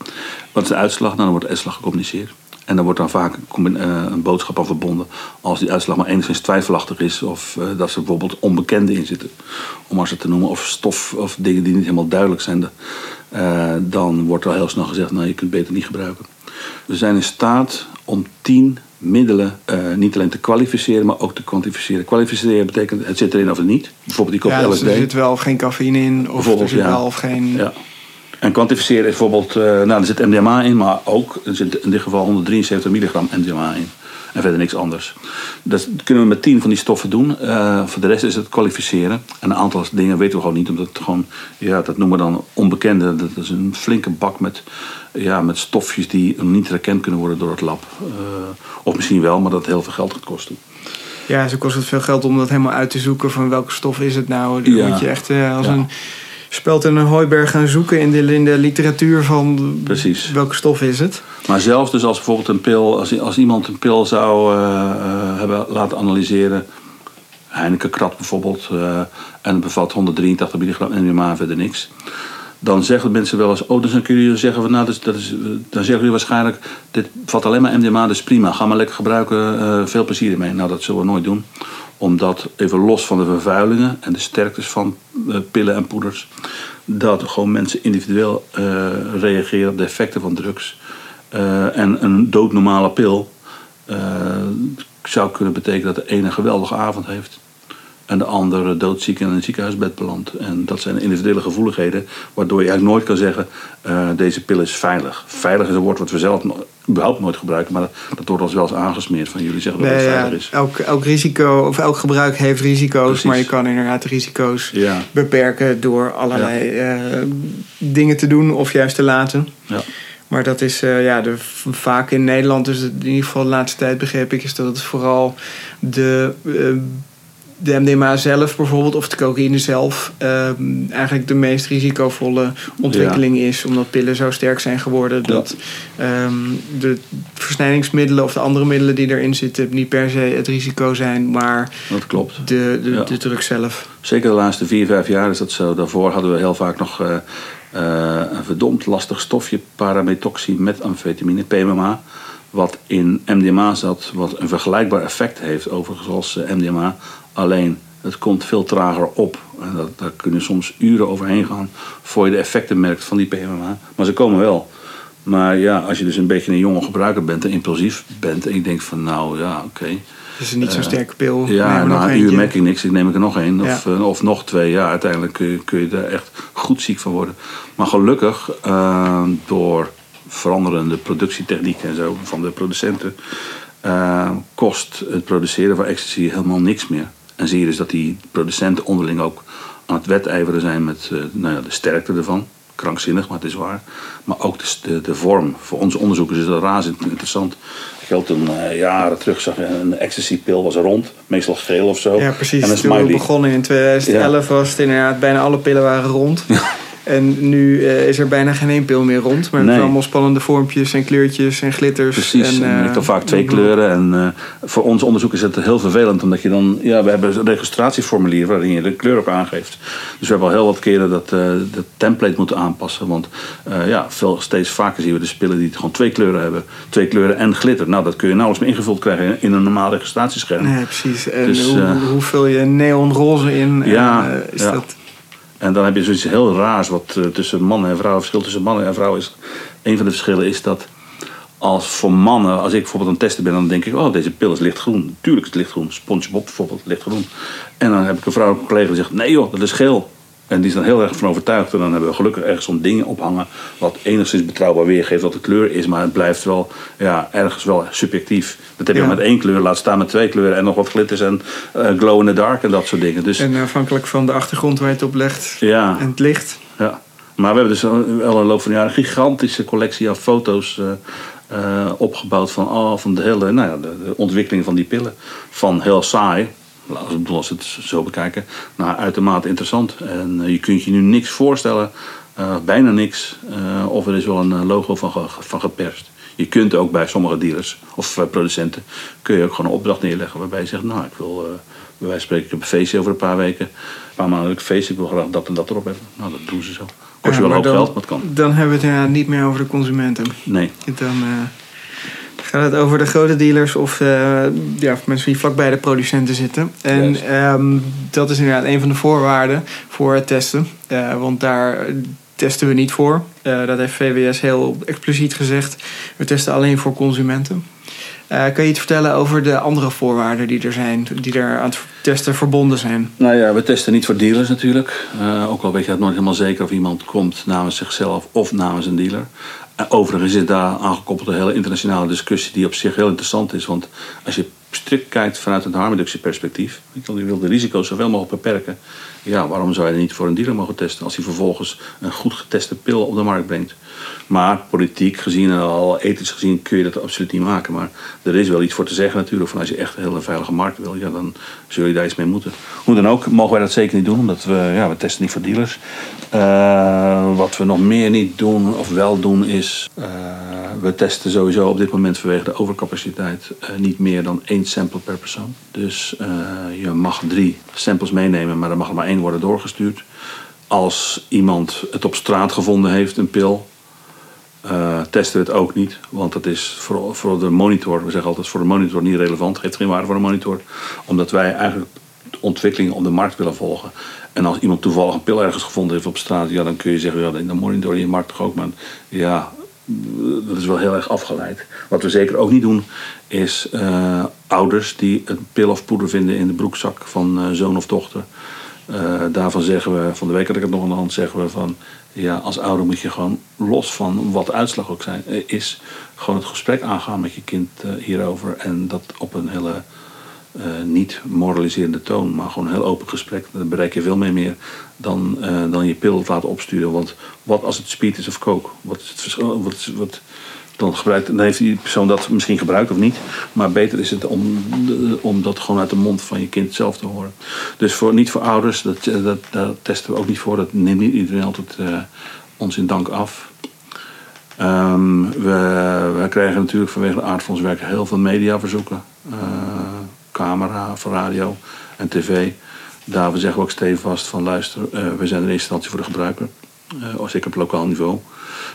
Wat is de uitslag? Nou, dan wordt de uitslag gecommuniceerd. En dan wordt dan vaak een eh, een boodschap aan verbonden. Als die uitslag maar enigszins twijfelachtig is. Of eh, dat er bijvoorbeeld onbekenden in zitten. Om maar ze te noemen. Of stof of dingen die niet helemaal duidelijk zijn. Eh, dan wordt al heel snel gezegd, nou je kunt het beter niet gebruiken. We zijn in staat om tien middelen niet alleen te kwalificeren, maar ook te kwantificeren. Kwalificeren betekent het zit erin of het niet. Bijvoorbeeld die kop Ja, dus LSD. er zit wel of geen cafeïne in, of er zit ja. wel of geen... Ja. En kwantificeren is bijvoorbeeld, eh, nou er zit MDMA in, maar ook, er zit in dit geval 173 milligram MDMA in. En verder niks anders. Dat kunnen we met 10 van die stoffen doen. Eh, voor de rest is het kwalificeren. En een aantal dingen weten we gewoon niet, omdat het gewoon, ja, dat noemen we dan onbekende. Dat is een flinke bak met, ja, met stofjes die niet herkend kunnen worden door het lab. Eh, of misschien wel, maar dat heel veel geld gaat kosten. Ja, zo kost het veel geld om dat helemaal uit te zoeken van welke stof is het nou. Dan Ja. moet je echt eh, als Ja. een speld in een hooiberg gaan zoeken in de, in de literatuur van Precies. welke stof is het. Maar zelfs dus als bijvoorbeeld een pil, als, als iemand een pil zou eh, eh, hebben laten analyseren, Heineken Krat bijvoorbeeld, eh, en het bevat 183 milligram MDMA en verder niks. Dan zeggen mensen wel eens, oh, dus dan kun je zeggen van, nou, dus, dat is, dan zeggen jullie waarschijnlijk, dit bevat alleen maar MDMA, dus prima, ga maar lekker gebruiken, veel plezier ermee. Nou, dat zullen we nooit doen, omdat even los van de vervuilingen en de sterktes van eh, pillen en poeders, dat gewoon mensen individueel eh, reageren op de effecten van drugs. Eh, en een doodnormale pil zou kunnen betekenen dat de ene een geweldige avond heeft. En de andere doodziek in een ziekenhuisbed belandt. En dat zijn individuele gevoeligheden. Waardoor je eigenlijk nooit kan zeggen: eh, deze pil is veilig. Veilig is een woord wat we zelf überhaupt nooit gebruiken. Maar dat, dat wordt ons wel eens aangesmeerd van jullie zeggen dat Nee, het ja, veilig is. elk, elk risico of elk gebruik heeft risico's, Precies. maar je kan inderdaad de risico's Ja, beperken door allerlei eh, dingen te doen of juist te laten. ja. Maar dat is eh, ja, de, vaak in Nederland, dus in ieder geval de laatste tijd begreep ik, is dat het vooral de, de MDMA zelf bijvoorbeeld, of de cocaïne zelf, eh, eigenlijk de meest risicovolle ontwikkeling is. Omdat pillen zo sterk zijn geworden dat ehm, de versnijdingsmiddelen of de andere middelen die erin zitten niet per se het risico zijn, maar dat klopt. de, de, Ja. de drug zelf. Zeker de laatste vier, vijf jaar is dat zo. Daarvoor hadden we heel vaak nog eh, eh, een verdomd lastig stofje, parametoxy met amfetamine, PMMA. Wat in MDMA zat, wat een vergelijkbaar effect heeft overigens als eh, MDMA. Alleen het komt veel trager op. En dat, daar kunnen soms uren overheen gaan voor je de effecten merkt van die PMMA. Maar ze komen wel. Maar ja, als je dus een beetje een jonge gebruiker bent en impulsief bent en je denkt van nou ja, oké. Het is niet zo'n Eh, sterke pil. Ja, na een uur merk ik niks. Ik neem ik er nog één. Of, Ja. eh, of nog twee. Ja, uiteindelijk kun je, kun je daar echt goed ziek van worden. Maar gelukkig, eh, door veranderende productietechnieken en zo van de producenten, kost het produceren van ecstasy helemaal niks meer. En zie je dus dat die producenten onderling ook aan het wedijveren zijn met eh, nou ja, de sterkte ervan. Krankzinnig, maar het is waar. Maar ook de, de, de vorm. Voor onze onderzoekers is dat razend interessant. Ik geloof toen eh, jaren terug zag je een ecstasy-pil was rond. Meestal geel of zo. Ja, precies. En een Toen we begonnen in 2011 was het inderdaad bijna alle pillen waren rond. En nu eh, is er bijna geen één pil meer rond. Maar Nee. allemaal spannende vormpjes en kleurtjes en glitters. Precies, En, en, eh, vaak twee kleuren. En eh, voor ons onderzoek is het heel vervelend, omdat je dan, ja, we hebben een registratieformulier waarin je de kleur op aangeeft. Dus we hebben al heel wat keren dat de template moeten aanpassen. Want ja, veel, steeds vaker zien we de spullen die gewoon twee kleuren hebben. Twee kleuren en glitter. Nou, dat kun je nauwelijks meer ingevuld krijgen in een normaal registratiescherm. Nee, precies. En Dus, hoe, hoe vul je neonroze in? Ja, En, is ja. dat... En dan heb je zoiets heel raars wat eh, tussen mannen en vrouwen, verschil tussen mannen en vrouwen is. Een van de verschillen is dat als voor mannen, als ik bijvoorbeeld aan het testen ben, dan denk ik, oh deze pil is lichtgroen. Tuurlijk is het lichtgroen. SpongeBob bijvoorbeeld, lichtgroen. En dan heb ik een vrouwelijke collega die zegt, nee joh, dat is geel. En die is dan heel erg van overtuigd. En dan hebben we gelukkig ergens zo'n ding ophangen. Wat enigszins betrouwbaar weergeeft wat de kleur is. Maar het blijft wel ja, ergens wel subjectief. Dat heb je Ja. met één kleur. Laat staan met twee kleuren. En nog wat glitters en eh, glow in the dark en dat soort dingen. Dus En afhankelijk van de achtergrond waar je het op legt ja, en het licht. ja. Maar we hebben dus in de loop van de jaren een gigantische collectie aan foto's eh, eh, opgebouwd van, al van de hele nou ja, de, de ontwikkeling van die pillen. Van heel saai, als we het zo bekijken, naar uitermate interessant. En eh, je kunt je nu niks voorstellen, eh, bijna niks, eh, of er is wel een logo van, van geperst. Je kunt ook bij sommige dealers of producenten kun je ook gewoon een opdracht neerleggen waarbij je zegt, nou ik wil eh, bij wijze van spreken een feestje over een paar weken, een paar maanden een feestje, ik wil graag dat en dat erop hebben. Nou dat doen ze zo. Kost je Ja, wel een hoop dan- geld, maar het kan. Dan hebben we het inderdaad niet meer over de consumenten. Nee. Dan gaat het over de grote dealers of eh, ja, mensen die vlakbij de producenten zitten. En ehm, dat is inderdaad een van de voorwaarden voor het testen. Eh, want daar testen we niet voor. Eh, dat heeft VWS heel expliciet gezegd. We testen alleen voor consumenten. Eh, kan je iets vertellen over de andere voorwaarden die er zijn, die er aan het testen verbonden zijn? Nou ja, we testen niet voor dealers natuurlijk. Ook al weet je het nooit helemaal zeker of iemand komt namens zichzelf of namens een dealer. Overigens is daar aangekoppeld een hele internationale discussie die op zich heel interessant is. Want als je strikt kijkt vanuit een harmreductieperspectief, je wil de risico's zoveel mogelijk beperken. Ja, waarom zou je niet voor een dealer mogen testen als hij vervolgens een goed geteste pil op de markt brengt? Maar politiek gezien en al ethisch gezien kun je dat absoluut niet maken. Maar er is wel iets voor te zeggen natuurlijk. Van als je echt een hele veilige markt wil, ja, dan zul je daar iets mee moeten. Hoe dan ook, mogen wij dat zeker niet doen. Omdat we, ja, we testen niet voor dealers. Eh, wat we nog meer niet doen of wel doen is... eh, we testen sowieso op dit moment vanwege de overcapaciteit... eh, niet meer dan één sample per persoon. Dus je mag drie samples meenemen, maar er mag er maar één worden doorgestuurd. Als iemand het op straat gevonden heeft, een pil... Eh, testen we het ook niet, want dat is voor, voor de monitor, we zeggen altijd voor de monitor niet relevant, heeft geen waarde voor de monitor, omdat wij eigenlijk ontwikkelingen op de markt willen volgen. En als iemand toevallig een pil ergens gevonden heeft op straat, ja, dan kun je zeggen, ja, dan monitor je markt toch ook, maar ja, dat is wel heel erg afgeleid. Wat we zeker ook niet doen, is eh, ouders die een pil of poeder vinden in de broekzak van eh, zoon of dochter. Eh, daarvan zeggen we, van de week had ik het nog aan de hand, zeggen we van ja, als ouder moet je gewoon los van wat de uitslag ook zijn, eh, is, gewoon het gesprek aangaan met je kind eh, hierover. En dat op een hele niet moraliserende toon, maar gewoon een heel open gesprek. Daar bereik je veel mee meer dan, dan je pil laten opsturen. Want wat als het speed is of coke? Wat is het verschil? Wat, wat, dan, gebruikt, dan heeft die persoon dat misschien gebruikt of niet. Maar beter is het om, om dat gewoon uit de mond van je kind zelf te horen. Dus voor, niet voor ouders, dat, dat, daar testen we ook niet voor. Dat neemt niet iedereen altijd eh, ons in dank af. Ehm, we, we krijgen natuurlijk vanwege de aard heel veel mediaverzoeken. Eh, camera, voor radio en tv. Daar zeggen we ook stevast van luister, eh, we zijn in eerste instantie voor de gebruiker. Uh, zeker op lokaal niveau.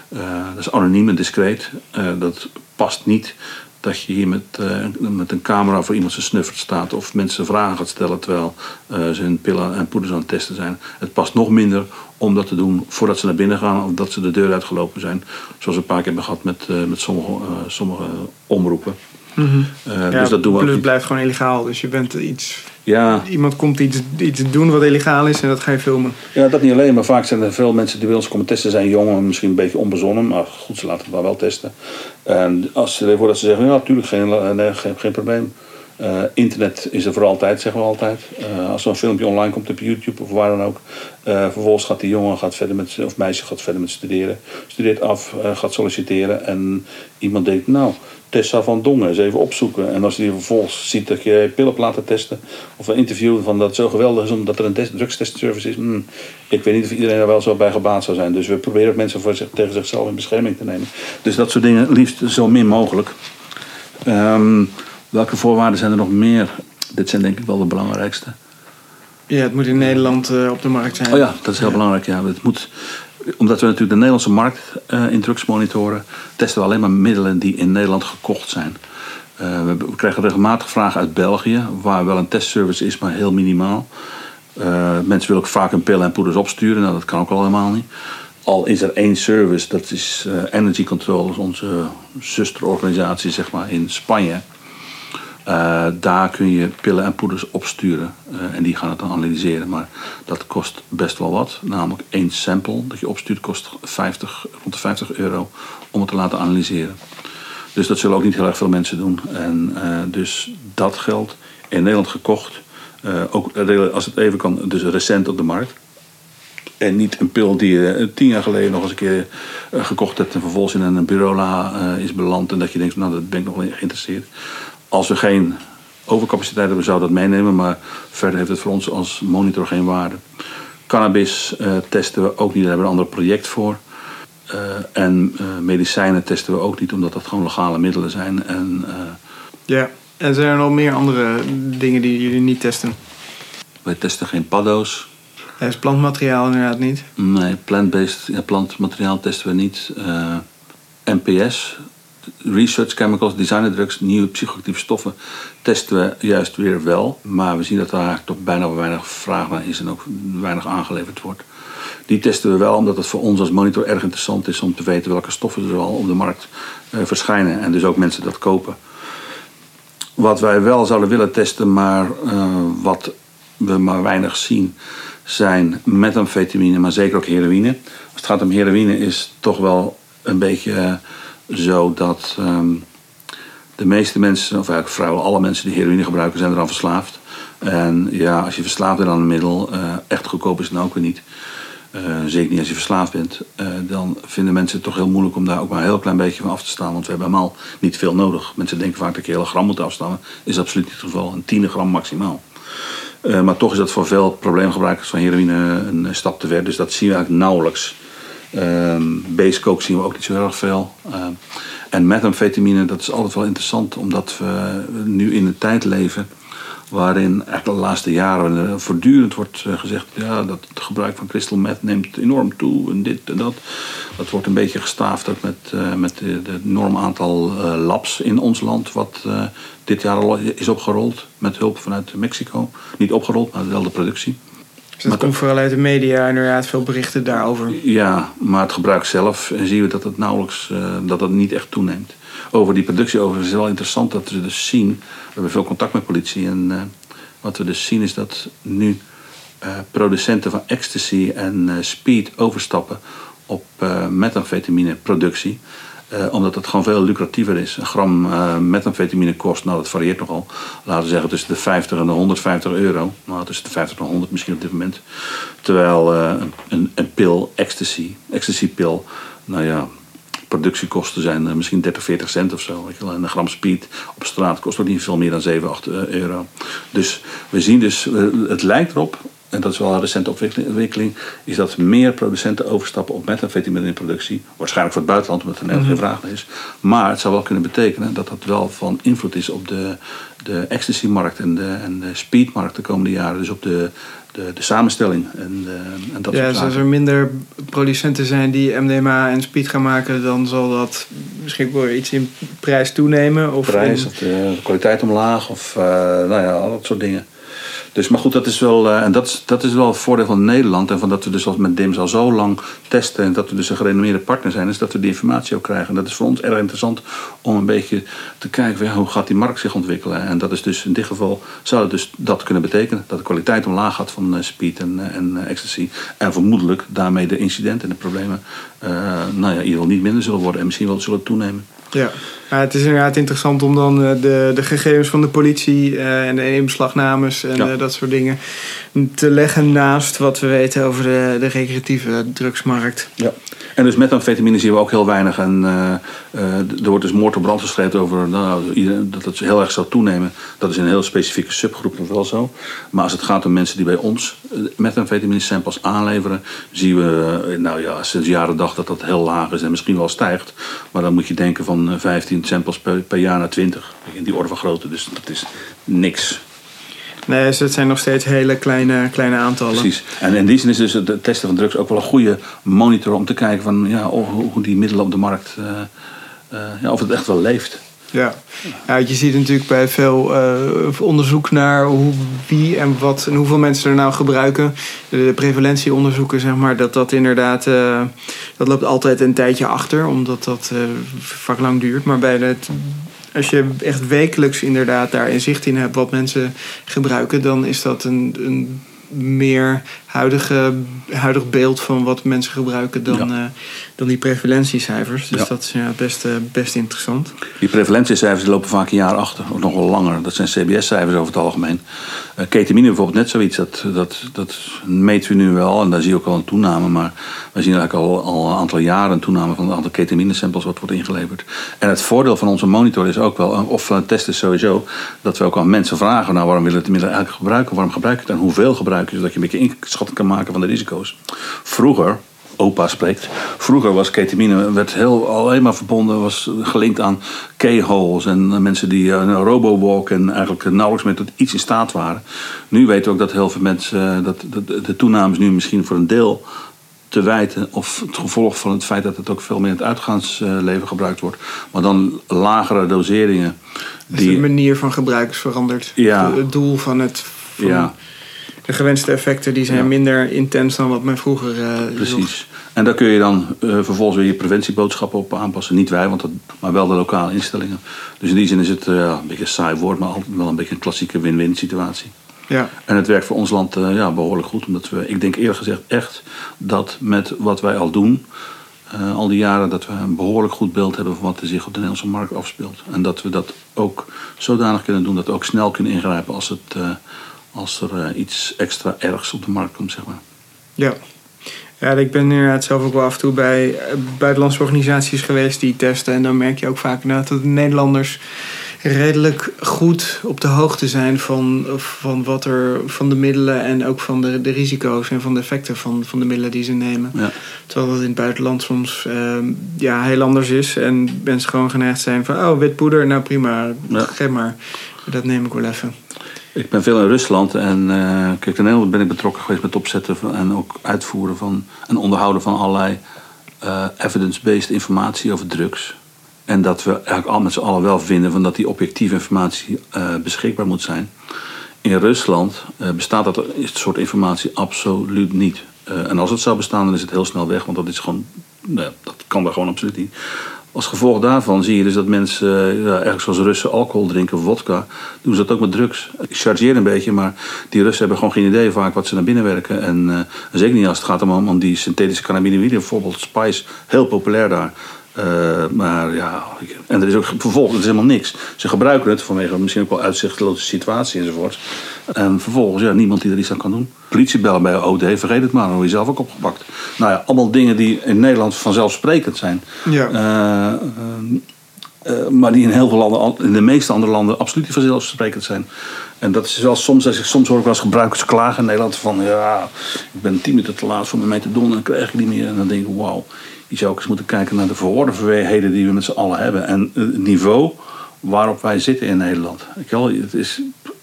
Uh, dat is anoniem en discreet. Uh, dat past niet dat je hier met, met een camera voor iemand zijn snuffert staat of mensen vragen gaat stellen terwijl uh, ze hun pillen en poeders aan het testen zijn. Het past nog minder om dat te doen voordat ze naar binnen gaan of dat ze de deur uitgelopen zijn. Zoals we een paar keer hebben gehad met, met sommige, sommige omroepen. Mm -hmm. ja, dus dat doen we ook het blijft gewoon illegaal, dus je bent iets. Ja. Iemand komt iets, iets doen wat illegaal is en dat ga je filmen. Ja, dat niet alleen, maar vaak zijn er veel mensen die bij ons komen testen, zijn jong en misschien een beetje onbezonnen, maar goed, ze laten het maar wel testen. En als ze ervoor dat ze zeggen, ja, natuurlijk, geen, nee, geen, geen probleem. Uh, internet is er voor altijd, zeggen we altijd. Uh, als een filmpje online komt op YouTube of waar dan ook. Uh, vervolgens gaat die jongen gaat verder met, of meisje gaat verder met studeren. Studeert af, gaat solliciteren. En iemand denkt, nou, Tessa van Dongen, eens even opzoeken. En als hij vervolgens ziet dat je pillen hebt laten testen. Of een interview van dat het zo geweldig is omdat er een drugstestservice is. Hmm, ik weet niet of iedereen er wel zo bij gebaat zou zijn. Dus we proberen mensen voor zich, tegen zichzelf in bescherming te nemen. Dus dat soort dingen liefst zo min mogelijk. Um, Welke voorwaarden zijn er nog meer? Dit zijn denk ik wel de belangrijkste. Ja, het moet in Nederland uh, op de markt zijn. Oh ja, dat is heel ja. belangrijk. Ja. Het moet, omdat we natuurlijk de Nederlandse markt uh, in drugs monitoren, testen we alleen maar middelen die in Nederland gekocht zijn. Uh, we, we, krijgen regelmatig vragen uit België, waar wel een testservice is, maar heel minimaal. mensen willen ook vaak hun pillen en poeders opsturen, nou, dat kan ook al helemaal niet. Al is er één service, dat is Energy Control, onze zusterorganisatie zeg maar, in Spanje. Uh, daar kun je pillen en poeders opsturen uh, en die gaan het dan analyseren. Maar dat kost best wel wat. Namelijk één sample dat je opstuurt kost 50, rond de 50 euro om het te laten analyseren. Dus dat zullen ook niet heel erg veel mensen doen. En uh, dus dat geld in Nederland gekocht. ook als het even kan, dus recent op de markt. En niet een pil die je tien jaar geleden nog eens een keer gekocht hebt en vervolgens in een bureaula is beland en dat je denkt, nou dat ben ik nog wel geïnteresseerd. Als we geen overcapaciteit hebben, zou dat meenemen, maar verder heeft het voor ons als monitor geen waarde. Cannabis testen we ook niet, daar hebben we een ander project voor. en medicijnen testen we ook niet, omdat dat gewoon legale middelen zijn. En, ja. En zijn er nog meer andere dingen die jullie niet testen? Wij testen geen paddo's. is plantmateriaal inderdaad niet? Nee, plant-based ja, plantmateriaal testen we niet. Eh, NPS, research chemicals, designer drugs, nieuwe psychoactieve stoffen testen we juist weer wel. Maar we zien dat eigenlijk toch bijna weinig vraag naar is en ook weinig aangeleverd wordt. Die testen we wel omdat het voor ons als monitor erg interessant is om te weten welke stoffen er al op de markt uh, verschijnen. En dus ook mensen dat kopen. Wat wij wel zouden willen testen, maar uh, wat we maar weinig zien, zijn methamfetamine, maar zeker ook heroïne. Als het gaat om heroïne is toch wel een beetje uh, zo dat um, de meeste mensen, of eigenlijk vrijwel alle mensen die heroïne gebruiken, zijn eraan verslaafd. En ja, als je verslaafd bent aan een middel, uh, echt goedkoop is het nou ook niet. Uh, zeker niet als je verslaafd bent, uh, dan vinden mensen het toch heel moeilijk om daar ook maar een heel klein beetje van af te staan. Want we hebben helemaal niet veel nodig. Mensen denken vaak dat je hele gram moet afstaan. is absoluut niet het geval. Een tiende gram maximaal. Maar toch is dat voor veel probleemgebruikers van heroïne een stap te ver. Dus dat zien we eigenlijk nauwelijks. Coke zien we ook niet zo erg veel. Ehm, en methamfetamine, dat is altijd wel interessant. Omdat we nu in een tijd leven waarin eigenlijk de laatste jaren voortdurend wordt eh, gezegd... Ja, dat het gebruik van crystal meth neemt enorm toe en dit en dat. Dat wordt een beetje gestaafd met, uh, met het enorm aantal uh, labs in ons land... wat dit jaar al is opgerold met hulp vanuit Mexico. Niet opgerold, maar wel de productie. Dus dat maar komt vooral uit de media inderdaad veel berichten daarover. Ja, maar het gebruik zelf zien we dat het nauwelijks, dat het niet echt toeneemt over die productie over. Het is wel interessant dat we dus zien. We hebben veel contact met politie. En uh, wat we dus zien is dat nu uh, producenten van ecstasy en speed overstappen op methamphetamine productie. Omdat het gewoon veel lucratiever is. Een gram methamphetamine kost, nou dat varieert nogal. Laten we zeggen tussen de 50 en de 150 euro. Nou tussen de 50 en 100 misschien op dit moment. Terwijl een, een pil ecstasy, ecstasy pil, nou ja, productiekosten zijn eh, misschien 30, 40 cent of zo. En een gram speed op straat kost ook niet veel meer dan 7, 8 eh, euro. Dus we zien dus, eh, het lijkt erop, en dat is wel een recente ontwikkeling, is dat meer producenten overstappen op methamphetamine in productie. Waarschijnlijk voor het buitenland, omdat er net geen mhm. vraag naar is. Maar het zou wel kunnen betekenen dat dat wel van invloed is op de, de ecstasy-markt en de, en de speedmarkt de komende jaren. Dus op de, de, de samenstelling. En, uh, en dat ja, dus als er minder producenten zijn die MDMA en speed gaan maken, dan zal dat misschien wel iets in prijs toenemen. Of prijs, of de kwaliteit omlaag, of uh, nou ja, al dat soort dingen. Dus, maar goed, dat is wel, uh, en dat dat is wel het voordeel van Nederland. En van dat we dus met DIMS al zo lang testen. En dat we dus een gerenommeerde partner zijn. Is dat we die informatie ook krijgen. En dat is voor ons erg interessant om een beetje te kijken. Ja, hoe gaat die markt zich ontwikkelen. En dat is dus in dit geval zou het dus dat kunnen betekenen. Dat de kwaliteit omlaag gaat van uh, speed en, uh, en ecstasy. En vermoedelijk daarmee de incidenten en de problemen. nou ja, in ieder geval niet minder zullen worden. En misschien wel zullen toenemen. Ja. Maar het is inderdaad interessant om dan eh, de, de gegevens van de politie uh, en de inbeslagnames en ja. uh, dat soort dingen te leggen naast wat we weten over de, de recreatieve drugsmarkt. Ja. En dus methamphetamine zien we ook heel weinig. En uh, er wordt dus moord op brand over nou, dat het heel erg zou toenemen. Dat is in een heel specifieke subgroep wel zo. Maar als het gaat om mensen die bij ons methamphetamine samples aanleveren, zien we nou ja, sinds jaren dag dat dat heel laag is en misschien wel stijgt. Maar dan moet je denken van 15 samples per, per jaar naar 20. In die orde van grootte. Dus dat is niks. Nee, dus het zijn nog steeds hele kleine, kleine aantallen. Precies. En in die zin is dus het testen van drugs ook wel een goede monitor om te kijken van, ja, hoe die middelen op de markt, uh, uh, ja, of het echt wel leeft. Ja. ja, je ziet natuurlijk bij veel uh, onderzoek naar hoe, wie en wat en hoeveel mensen er nou gebruiken. De prevalentieonderzoeken, zeg maar, dat dat inderdaad, uh, dat loopt altijd een tijdje achter, omdat dat uh, vaak lang duurt. Maar bij het als je echt wekelijks inderdaad daar inzicht in hebt wat mensen gebruiken, dan is dat een, een meer huidige, huidig beeld van wat mensen gebruiken dan, Ja. eh, dan die prevalentiecijfers. Dus Ja. dat is ja, best, eh, best interessant. Die prevalentiecijfers lopen vaak een jaar achter, of nog wel langer. Dat zijn CBS-cijfers over het algemeen. Eh ketamine bijvoorbeeld net zoiets. Dat, dat, dat meten we nu wel en daar zie je ook al een toename. Maar we zien eigenlijk al, al een aantal jaren een toename van het aantal ketamine-samples wat wordt ingeleverd. En het voordeel van onze monitor is ook wel, of van het test is sowieso, dat we ook aan mensen vragen: nou, waarom willen we het middel eigenlijk gebruiken? Waarom gebruik je het en hoeveel gebruik je? Zodat je een beetje kan maken van de risico's. Vroeger opa spreekt. Vroeger was ketamine werd heel, alleen maar verbonden, was gelinkt aan K-holes en mensen die eh, een robowalk en eigenlijk nauwelijks tot iets in staat waren. Nu weten we ook dat heel veel mensen, eh, dat de, de toename is nu misschien voor een deel te wijten of het gevolg van het feit dat het ook veel meer in het uitgaansleven gebruikt wordt. Maar dan lagere doseringen. Dus de manier van gebruik is veranderd. Ja. Het doel van het... Van Ja. De gewenste effecten die zijn Ja. minder intens dan wat men vroeger zocht. Precies. En daar kun je dan eh, vervolgens weer je preventieboodschappen op aanpassen. Niet wij, want dat, maar wel de lokale instellingen. Dus in die zin is het eh, een beetje een saai woord, maar altijd wel een beetje een klassieke win-win situatie. Ja. En het werkt voor ons land ja, behoorlijk goed. Omdat we, ik denk eerlijk gezegd echt dat met wat wij al doen, al die jaren, dat we een behoorlijk goed beeld hebben van wat er zich op de Nederlandse markt afspeelt. En dat we dat ook zodanig kunnen doen dat we ook snel kunnen ingrijpen als, het, als er eh, iets extra ergs op de markt komt, zeg maar. Ja. Ja, ik ben inderdaad zelf ook wel af en toe bij eh, buitenlandse organisaties geweest die testen. En dan merk je ook vaak dat de Nederlanders redelijk goed op de hoogte zijn van, van, wat er, van de middelen en ook van de, de risico's en van de effecten van, van de middelen die ze nemen. Ja. Terwijl dat in het buitenland soms ehm, ja, heel anders is. En mensen gewoon geneigd zijn van, oh, wit poeder, nou prima, Ja. geef maar. Dat neem ik wel even. Ik ben veel in Rusland en eh, kijk, in Nederland ben ik betrokken geweest met opzetten van, en ook uitvoeren van en onderhouden van allerlei eh, evidence-based informatie over drugs. En dat we eigenlijk al met z'n allen wel vinden van dat die objectieve informatie eh, beschikbaar moet zijn. In Rusland bestaat dat soort informatie absoluut niet. En als het zou bestaan, dan is het heel snel weg, want dat is gewoon, nou ja, dat kan daar gewoon absoluut niet. Als gevolg daarvan zie je dus dat mensen, eh, ja, ergens zoals Russen, alcohol drinken, vodka, doen ze dat ook met drugs. Ik chargeer een beetje, maar die Russen hebben gewoon geen idee vaak wat ze naar binnen werken. En eh, zeker niet als het gaat om, om die synthetische cannabinoïden, bijvoorbeeld Spice, heel populair daar. Eh, maar ja, en er is ook vervolgens er is helemaal niks. Ze gebruiken het vanwege misschien ook wel uitzichtloze situatie enzovoort. En vervolgens, ja, niemand die er iets aan kan doen. Politie bellen bij OD, vergeet het maar, dan word je zelf ook opgepakt. Nou ja, allemaal dingen die in Nederland vanzelfsprekend zijn. Ja. Eh, eh, maar die in heel veel landen, in de meeste andere landen, absoluut niet vanzelfsprekend zijn. En dat is wel soms, als ik, soms hoor ik wel eens gebruikers klagen in Nederland van ja, ik ben tien minuten te laat voor mijn metadon en dan krijg ik die niet meer. En dan denk ik, wauw, je zou ook eens moeten kijken naar de verordenheden die we met z'n allen hebben. En het niveau waarop wij zitten in Nederland. Ik het is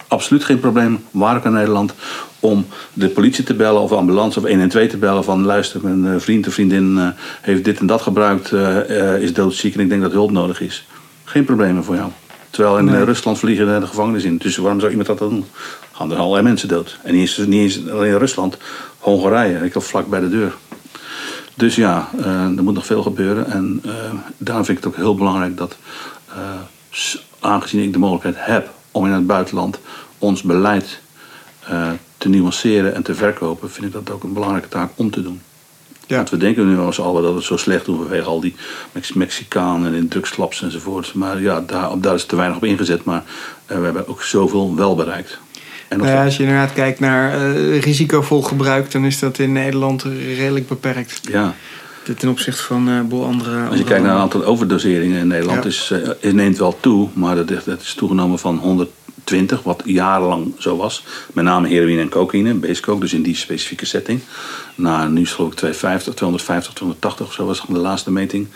absoluut geen probleem, waar ook in Nederland, om de politie te bellen of de ambulance of 112 te bellen van luister, mijn eh, vriend of vriendin eh, heeft dit en dat gebruikt, eh, is doodziek en ik denk dat hulp nodig is. Geen problemen voor jou. Terwijl in Nee. Rusland vliegen er de gevangenis in. Dus waarom zou iemand dat dan doen? Gaan er allerlei mensen dood. En niet eens, niet eens alleen in Rusland, Hongarije, ik heb vlak bij de deur. Dus ja, eh, er moet nog veel gebeuren. En eh, daarom vind ik het ook heel belangrijk dat, eh, aangezien ik de mogelijkheid heb om in het buitenland ons beleid te nuanceren en te verkopen, vind ik dat ook een belangrijke taak om te doen. Ja. Want we denken nu als allen dat we het zo slecht doen vanwege al die Mex Mexicanen en in drugslabs enzovoort. Maar ja, daar, daar is te weinig op ingezet. Maar we hebben ook zoveel wel bereikt. En Nou ja, als je inderdaad kijkt naar eh, risicovol gebruik, dan is dat in Nederland redelijk beperkt. ja. Ten opzichte van een boel andere. Als je kijkt naar een aantal overdoseringen in Nederland, Ja. is, eh, het neemt wel toe, maar dat, is- dat is toegenomen van 120, wat jarenlang zo was. Met name heroïne en cocaïne, base coke, dus in die specifieke setting. Nou, nu is het geloof ik 250, 250, 280 of zo was de laatste meting.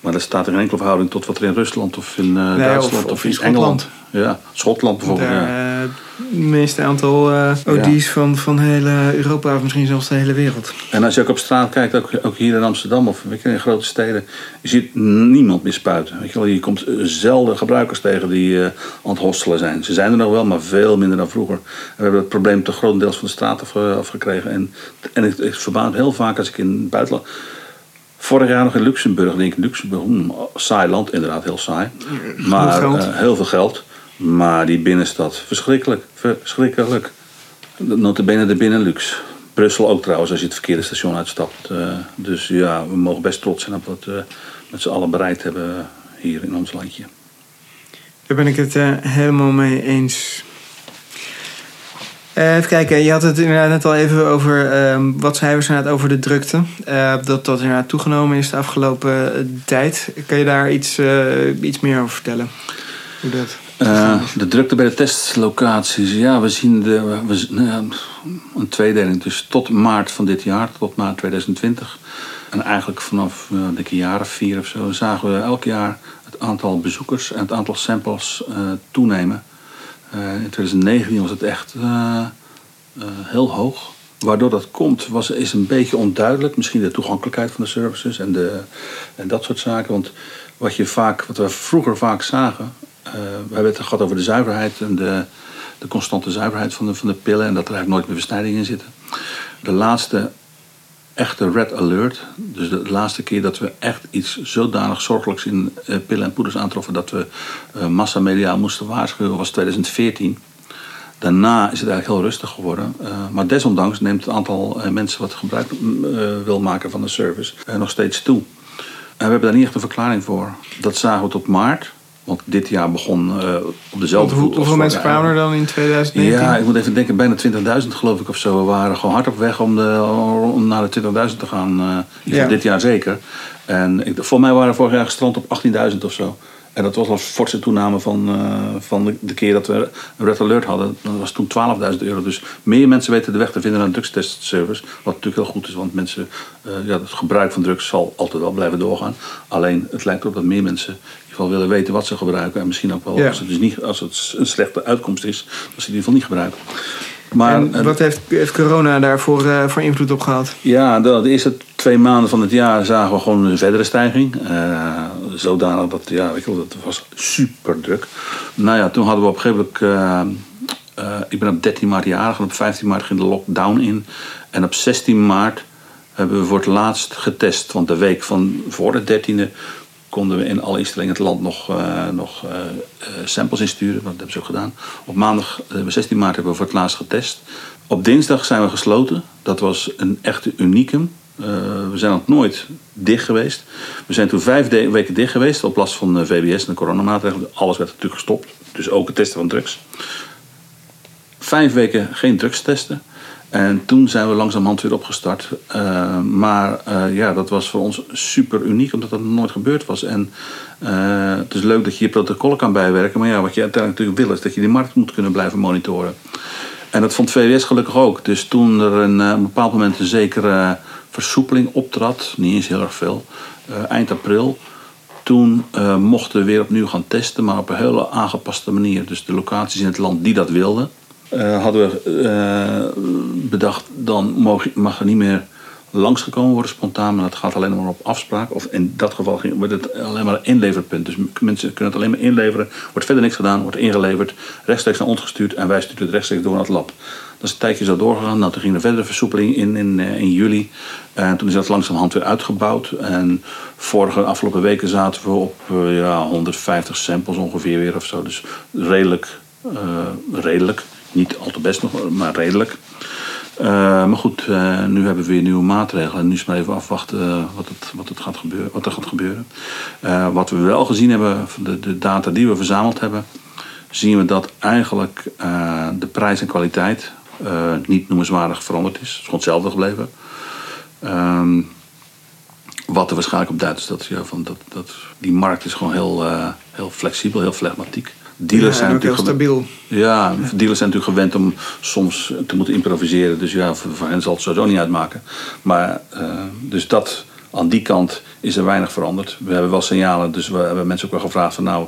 Maar dat staat in geen enkele verhouding tot wat er in Rusland of in eh, Duitsland of, of in Engeland. Schotland. Ja, Schotland bijvoorbeeld. Daar, ja. eh, het meeste aantal eh OD's van, van hele Europa, of misschien zelfs de hele wereld. En als je ook op straat kijkt, ook, ook hier in Amsterdam of weet je, in grote steden, je ziet niemand meer spuiten. Weet je, wel, je komt eh, zelden gebruikers tegen die eh, aan het hostelen zijn. Ze zijn er nog wel, maar veel minder dan vroeger. En we hebben het probleem te grotendeels van de straat af, eh, afgekregen. En, en ik, ik verbaas me heel vaak als ik in het buitenland. Vorig jaar nog in Luxemburg, denk ik, Luxemburg, hmm, saai land, inderdaad heel saai. Maar geld. eh, heel veel geld. Maar die binnenstad, verschrikkelijk, verschrikkelijk. Notabene de Benelux. Brussel ook trouwens, als je het verkeerde station uitstapt. Uh, dus ja, we mogen best trots zijn op wat we met z'n allen bereid hebben hier in ons landje. Daar ben ik het uh, helemaal mee eens. Uh, even kijken, je had het inderdaad net al even over uh, wat cijfers inderdaad over de drukte. Uh, dat dat inderdaad toegenomen is de afgelopen tijd. Kan je daar iets, iets meer over vertellen? Hoe dat de drukte bij de testlocaties. Ja, we zien de, we, nou een tweedeling. Dus tot maart van dit jaar, tot maart 2020. En eigenlijk vanaf uh, een jaar of vier of zo zagen we elk jaar het aantal bezoekers en het aantal samples toenemen. Uh, in 2019 was het echt uh, uh, heel hoog. Waardoor dat komt, was, is een beetje onduidelijk. Misschien de toegankelijkheid van de services en, de, en dat soort zaken. Want wat, je vaak, wat we vroeger vaak zagen. we hebben het gehad over de zuiverheid en de, de constante zuiverheid van de, van de pillen. En dat er eigenlijk nooit meer versnijding in zitten. De laatste echte red alert. Dus de laatste keer dat we echt iets zodanig zorgelijks in uh, pillen en poeders aantroffen dat we uh, massamediaal moesten waarschuwen was 2014. Daarna is het eigenlijk heel rustig geworden. Uh, maar desondanks neemt het aantal mensen wat gebruik wil maken van de service nog steeds toe. En we hebben daar niet echt een verklaring voor. Dat zagen we tot maart. Want dit jaar begon uh, op dezelfde voet. Hoeveel mensen kwamen er dan in 2019? Ja, ik moet even denken, bijna 20.000 geloof ik of zo. We waren gewoon hard op weg om, de, om naar de 20.000 te gaan. Uh, ja. Dit jaar zeker. En ik, voor mij waren we vorig jaar gestrand op 18.000 of zo. En dat was een forse toename van, uh, van de, de, keer dat we een Red Alert hadden. Dat was toen 12.000 euro. Dus meer mensen weten de weg te vinden naar een drugstestservice. Wat natuurlijk heel goed is, want mensen, uh, ja, het gebruik van drugs zal altijd wel blijven doorgaan. Alleen het lijkt erop dat meer mensen geval willen weten wat ze gebruiken. En misschien ook wel, als, het dus niet, als het een slechte uitkomst is, dat ze het in ieder geval niet gebruiken. Maar, en wat heeft, heeft corona daarvoor uh, voor invloed op gehad? Ja, de, de, eerste twee maanden van het jaar zagen we gewoon een verdere stijging. Uh, zodanig dat, ja, weet je wel, dat was super druk. Nou ja, toen hadden we op een gegeven moment... Uh, ik ben op 13 maart jarig en op 15 maart ging de lockdown in. En op 16 maart hebben we voor het laatst getest. Want de week van voor de 13e konden we in alle instellingen het land nog, uh, nog uh, samples insturen. Dat hebben ze ook gedaan. Op maandag, 16 maart, hebben we voor het laatst getest. Op dinsdag zijn we gesloten. Dat was een echte unicum. we zijn nog nooit dicht geweest. We zijn toen vijf weken dicht geweest op last van de VBS en de coronamaatregelen. Alles werd natuurlijk gestopt. Dus ook het testen van drugs. Vijf weken geen drugs testen. En toen zijn we langzamerhand weer opgestart. Uh, maar uh, ja, dat was voor ons super uniek, omdat dat nooit gebeurd was. En uh, het is leuk dat je je protocollen kan bijwerken. Maar ja, wat je uiteindelijk natuurlijk wil, is dat je die markt moet kunnen blijven monitoren. En dat vond VWS gelukkig ook. Dus toen er een, een bepaald moment een zekere versoepeling optrad, niet eens heel erg veel, eind april. Toen mochten we weer opnieuw gaan testen, maar op een hele aangepaste manier. Dus de locaties in het land die dat wilden. Uh, hadden we uh, bedacht, dan mag, mag er niet meer langsgekomen worden spontaan, maar dat gaat alleen maar op afspraak. Of in dat geval wordt het alleen maar een inleverpunt. Dus mensen kunnen het alleen maar inleveren, wordt verder niks gedaan, wordt ingeleverd, rechtstreeks naar ons gestuurd en wij sturen het rechtstreeks door naar het lab. Dat is een tijdje zo doorgegaan. Nou, toen ging er verdere versoepeling in, in, eh, in juli. En toen is dat langzamerhand weer uitgebouwd. En vorige afgelopen weken zaten we op ja, 150 samples ongeveer weer of zo. Dus redelijk, redelijk. Niet al te best nog, maar redelijk. Uh, maar goed, uh, nu hebben we weer nieuwe maatregelen. En nu is maar even afwachten uh, wat, het, wat, het gaat gebeuren, wat er gaat gebeuren. wat we wel gezien hebben, de, de data die we verzameld hebben, zien we dat eigenlijk de prijs en kwaliteit niet noemenswaardig veranderd is. Het is gewoon hetzelfde gebleven. Ehm, wat er waarschijnlijk op duidt is dat, ja, van dat, dat die markt is gewoon heel, heel flexibel, heel flegmatiek. Dealers ja, zijn natuurlijk stabiel. Ja, dealers zijn natuurlijk gewend om soms te moeten improviseren. Dus ja, voor, voor hen zal het sowieso niet uitmaken. Maar uh, dus dat, aan die kant is er weinig veranderd. We hebben wel signalen, dus we hebben mensen ook wel gevraagd van nou,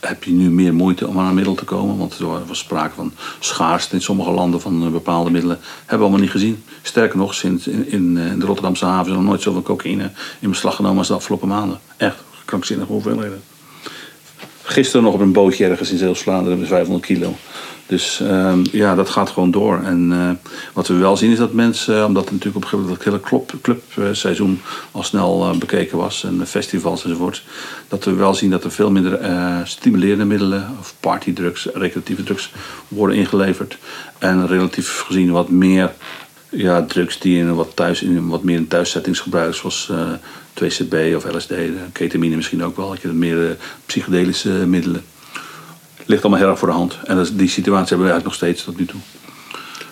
heb je nu meer moeite om aan een middel te komen? Want er was sprake van schaarste in sommige landen van bepaalde middelen. Hebben we allemaal niet gezien. Sterker nog, sinds in, in, in de Rotterdamse haven is nog nooit zoveel cocaïne in beslag genomen als de afgelopen maanden. Echt krankzinnige hoeveelheden. Gisteren nog op een bootje ergens in Zeeuws-Vlaanderen met 500 kilo. Dus ehm, ja, dat gaat gewoon door. En eh, wat we wel zien is dat mensen, eh, omdat natuurlijk op een gegeven moment het hele clubseizoen al snel uh, bekeken was en festivals enzovoort, dat we wel zien dat er veel minder stimulerende middelen of partydrugs, recreatieve drugs worden ingeleverd. En relatief gezien wat meer ja, drugs die in wat, thuis, in wat meer in thuissettings gebruikt, zoals 2CB of LSD, ketamine misschien ook wel, dat je meer psychedelische middelen ligt allemaal heel erg voor de hand. En dat, die situatie hebben we eigenlijk nog steeds tot nu toe.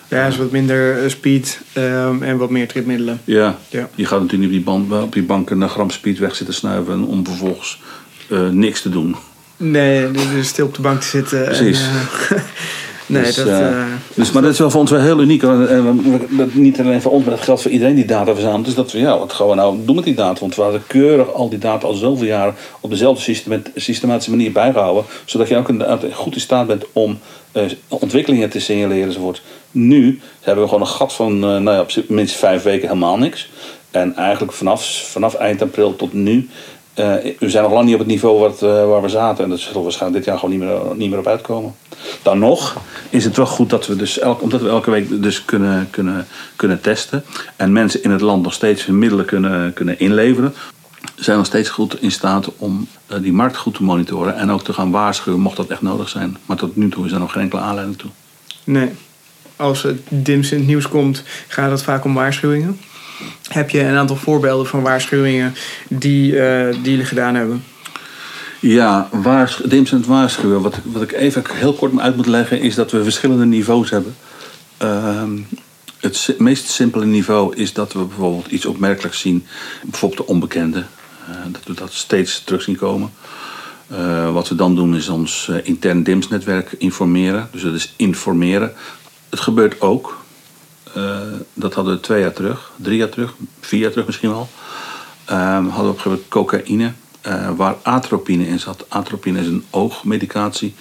Ja, is wat minder eh, speed um, en wat meer tripmiddelen. Ja. ja, je gaat natuurlijk niet op die, band, op die bank een gram speed weg zitten snuiven om vervolgens uh, niks te doen. Nee, dus stil op de bank te zitten. Precies. En, uh, Nee, dus, dat, uh, dus, maar dat is wel voor ons wel heel uniek. Dat niet alleen voor ons, maar dat geldt voor iedereen die data verzamelt. Dus dat we, ja, wat gaan we nou doen met die data? Want we hadden keurig al die data al zoveel jaren op dezelfde systematische manier bijgehouden. Zodat je ook goed in staat bent om uh, ontwikkelingen te signaleren enzovoort. Nu hebben we gewoon een gat van, uh, nou ja, op minstens vijf weken helemaal niks. En eigenlijk vanaf, vanaf eind april tot nu uh, we zijn nog lang niet op het niveau wat, uh, waar we zaten. En dat zullen we waarschijnlijk dit jaar gewoon niet meer, niet meer op uitkomen. Dan nog is het wel goed dat we dus elk, omdat we elke week dus kunnen, kunnen, kunnen testen. En mensen in het land nog steeds hun middelen kunnen, kunnen inleveren. Zijn nog steeds goed in staat om uh, die markt goed te monitoren. En ook te gaan waarschuwen mocht dat echt nodig zijn. Maar tot nu toe is er nog geen enkele aanleiding toe. Nee. Als het dims in het nieuws komt, gaat het vaak om waarschuwingen. Heb je een aantal voorbeelden van waarschuwingen die, uh, die jullie gedaan hebben? Ja, het waarschuwen. Wat, wat ik even heel kort uit moet leggen is dat we verschillende niveaus hebben. Uh, het meest simpele niveau is dat we bijvoorbeeld iets opmerkelijks zien. Bijvoorbeeld de onbekende. Uh, dat we dat steeds terug zien komen. Uh, wat we dan doen is ons intern DIMS-netwerk informeren. Dus dat is informeren. Het gebeurt ook dat hadden we twee jaar terug, drie jaar terug, vier jaar terug misschien wel. Um, hadden we op een cocaïne, uh, waar atropine in zat. Atropine is een oogmedicatie,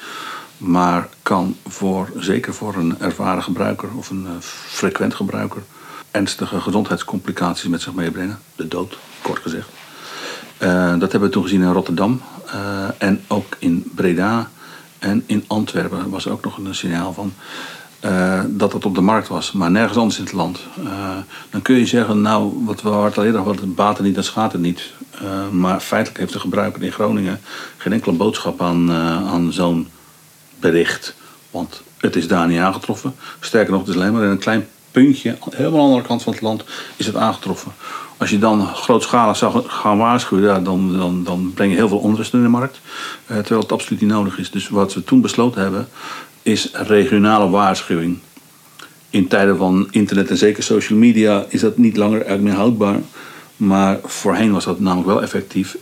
maar kan voor, zeker voor een ervaren gebruiker of een uh, frequent gebruiker ernstige gezondheidscomplicaties met zich meebrengen. De dood, kort gezegd. dat hebben we toen gezien in Rotterdam en ook in Breda en in Antwerpen was ook nog een signaal van. Uh, dat het op de markt was, maar nergens anders in het land. Uh, dan kun je zeggen, nou, wat we hadden al eerder, wat baten niet, dat schaadt het niet. Uh, maar feitelijk heeft de gebruiker in Groningen geen enkele boodschap aan, aan zo'n bericht. Want het is daar niet aangetroffen. Sterker nog, het is alleen maar in een klein puntje, helemaal aan de andere kant van het land, is het aangetroffen. Als je dan grootschalig zou gaan waarschuwen, dan, dan, dan breng je heel veel onrust in de markt. terwijl het absoluut niet nodig is. Dus wat we toen besloten hebben, is regionale waarschuwing. In tijden van internet en zeker social media is dat niet langer eigenlijk meer houdbaar. Maar voorheen was dat namelijk wel effectief.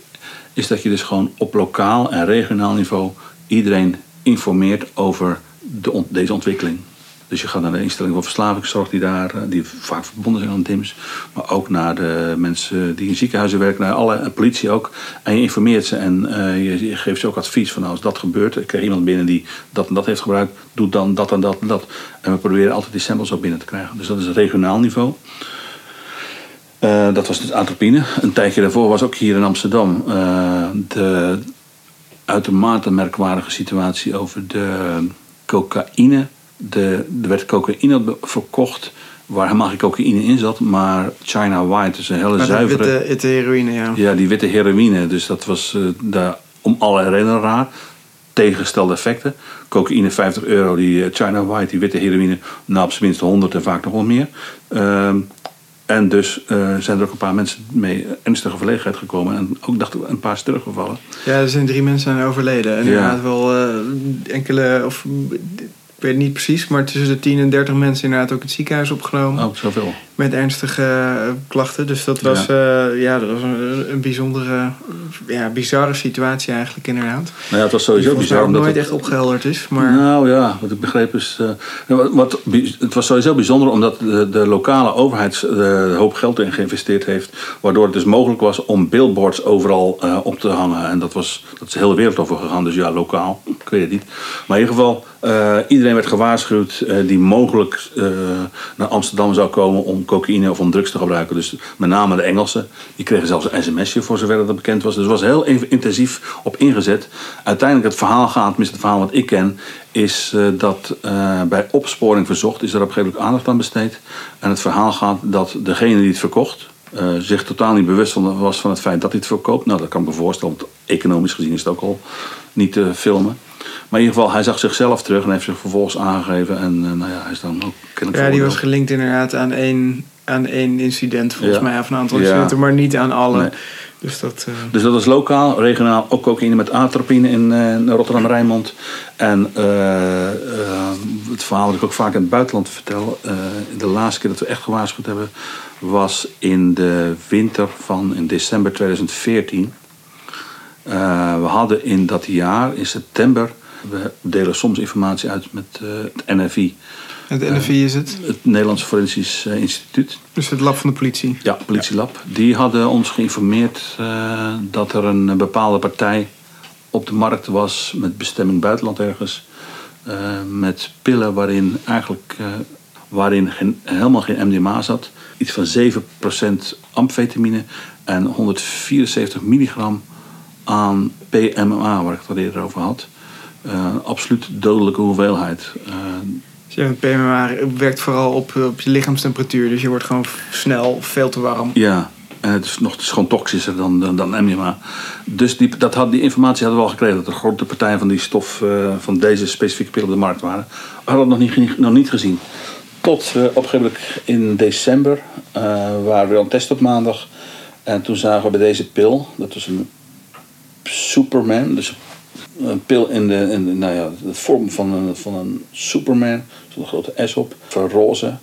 Is dat je dus gewoon op lokaal en regionaal niveau iedereen informeert over de, deze ontwikkeling. Dus je gaat naar de instelling voor verslavingszorg die daar, eh, die vaak verbonden zijn aan DIMS. Maar ook naar de mensen die in ziekenhuizen werken, naar alle politie ook. En je informeert ze en uh, je, geeft ze ook advies van nou, als dat gebeurt, ik krijg iemand binnen die dat en dat heeft gebruikt, doe dan dat en dat en dat. En we proberen altijd die samples ook binnen te krijgen. Dus dat is het regionaal niveau. Uh, dat was dus atropine. Een tijdje daarvoor was ook hier in Amsterdam de uitermate merkwaardige situatie over de cocaïne de, er werd cocaïne verkocht waar helemaal geen cocaïne in zat, maar China White, dus een hele maar zuivere... Witte, witte heroïne, ja. Ja, die witte heroïne. Dus dat was uh, daar om alle redenen raar. Tegengestelde effecten. Cocaïne 50 euro, die eh, China White, die witte heroïne, nou op zijn minst 100 en vaak nog wel meer. Uh, en dus uh, zijn er ook een paar mensen mee ernstige verlegenheid gekomen. En ook dachten we een paar is teruggevallen. Ja, er zijn drie mensen aan overleden. En ja. inderdaad wel enkele, of ik weet niet precies, maar tussen de 10 en 30 mensen inderdaad ook het ziekenhuis opgenomen. Oh, zoveel. Met ernstige uh, klachten. Dus dat was, ja. Uh, ja, dat was een, een bijzondere, ja, bizarre situatie eigenlijk inderdaad. Nou ja, het was sowieso bizar. omdat nooit het... echt opgehelderd is. Maar... Nou ja, wat ik begreep is... Uh, wat, wat, het was sowieso bijzonder omdat de, de lokale overheid een hoop geld in geïnvesteerd heeft. Waardoor het dus mogelijk was om billboards overal op te hangen. En dat, was, dat is de hele wereld over gegaan. Dus ja, lokaal. Ik weet het niet. Maar in ieder geval Eh, iedereen werd gewaarschuwd eh, die mogelijk eh, naar Amsterdam zou komen om cocaïne of om drugs te gebruiken. Dus met name de Engelsen. Die kregen zelfs een sms'je voor zover dat bekend was. Dus was heel intensief op ingezet. Uiteindelijk het verhaal gaat, tenminste het verhaal wat ik ken, is dat bij opsporing verzocht is er op een gegeven moment aandacht aan besteed. En het verhaal gaat dat degene die het verkocht, zich totaal niet bewust was van het feit dat hij het verkoopt. Nou, dat kan ik me voorstellen, want economisch gezien is het ook al niet te filmen. Maar in ieder geval, hij zag zichzelf terug en heeft zich vervolgens aangegeven. En uh, nou ja, hij is dan ook kennelijk Ja, die was gelinkt inderdaad aan één, aan één incident volgens mij. Of een aantal incidenten, maar niet aan alle. Dus dat, uh... dus dat is lokaal, regionaal ook cocaïne met atropine in, uh, in Rotterdam-Rijnmond. En het verhaal dat ik ook vaak in het buitenland vertel. de laatste keer dat we echt gewaarschuwd hebben was in de winter van in december 2014. We hadden in dat jaar, in september, we delen soms informatie uit met uh, het NFI. Het NFI is het? Het Nederlands Forensisch Instituut. Dus het lab van de politie? Ja, politielab. Die hadden ons geïnformeerd uh, dat er een bepaalde partij op de markt was met bestemming buitenland ergens. met pillen waarin eigenlijk waarin geen, helemaal geen MDMA zat. Iets van 7% amfetamine en 174 milligram aan PMMA, waar ik het al eerder over had. Uh, absoluut dodelijke hoeveelheid. Uh, ja, PMMA werkt vooral op, op je lichaamstemperatuur, dus je wordt gewoon snel veel te warm. Ja, en het is, nog, het is gewoon toxischer dan, dan, dan MDMA. Dus die, dat had, die informatie hadden we al gekregen dat er grote partijen van die stof, uh, van deze specifieke pil op de markt waren. We hadden het nog niet, nog niet gezien. Tot uh, op in december uh, waren we aan het testen op maandag. En toen zagen we bij deze pil, dat was een Superman, dus een pil in de, in de, nou ja, de vorm van een, van een Superman, zo'n grote S op, van roze.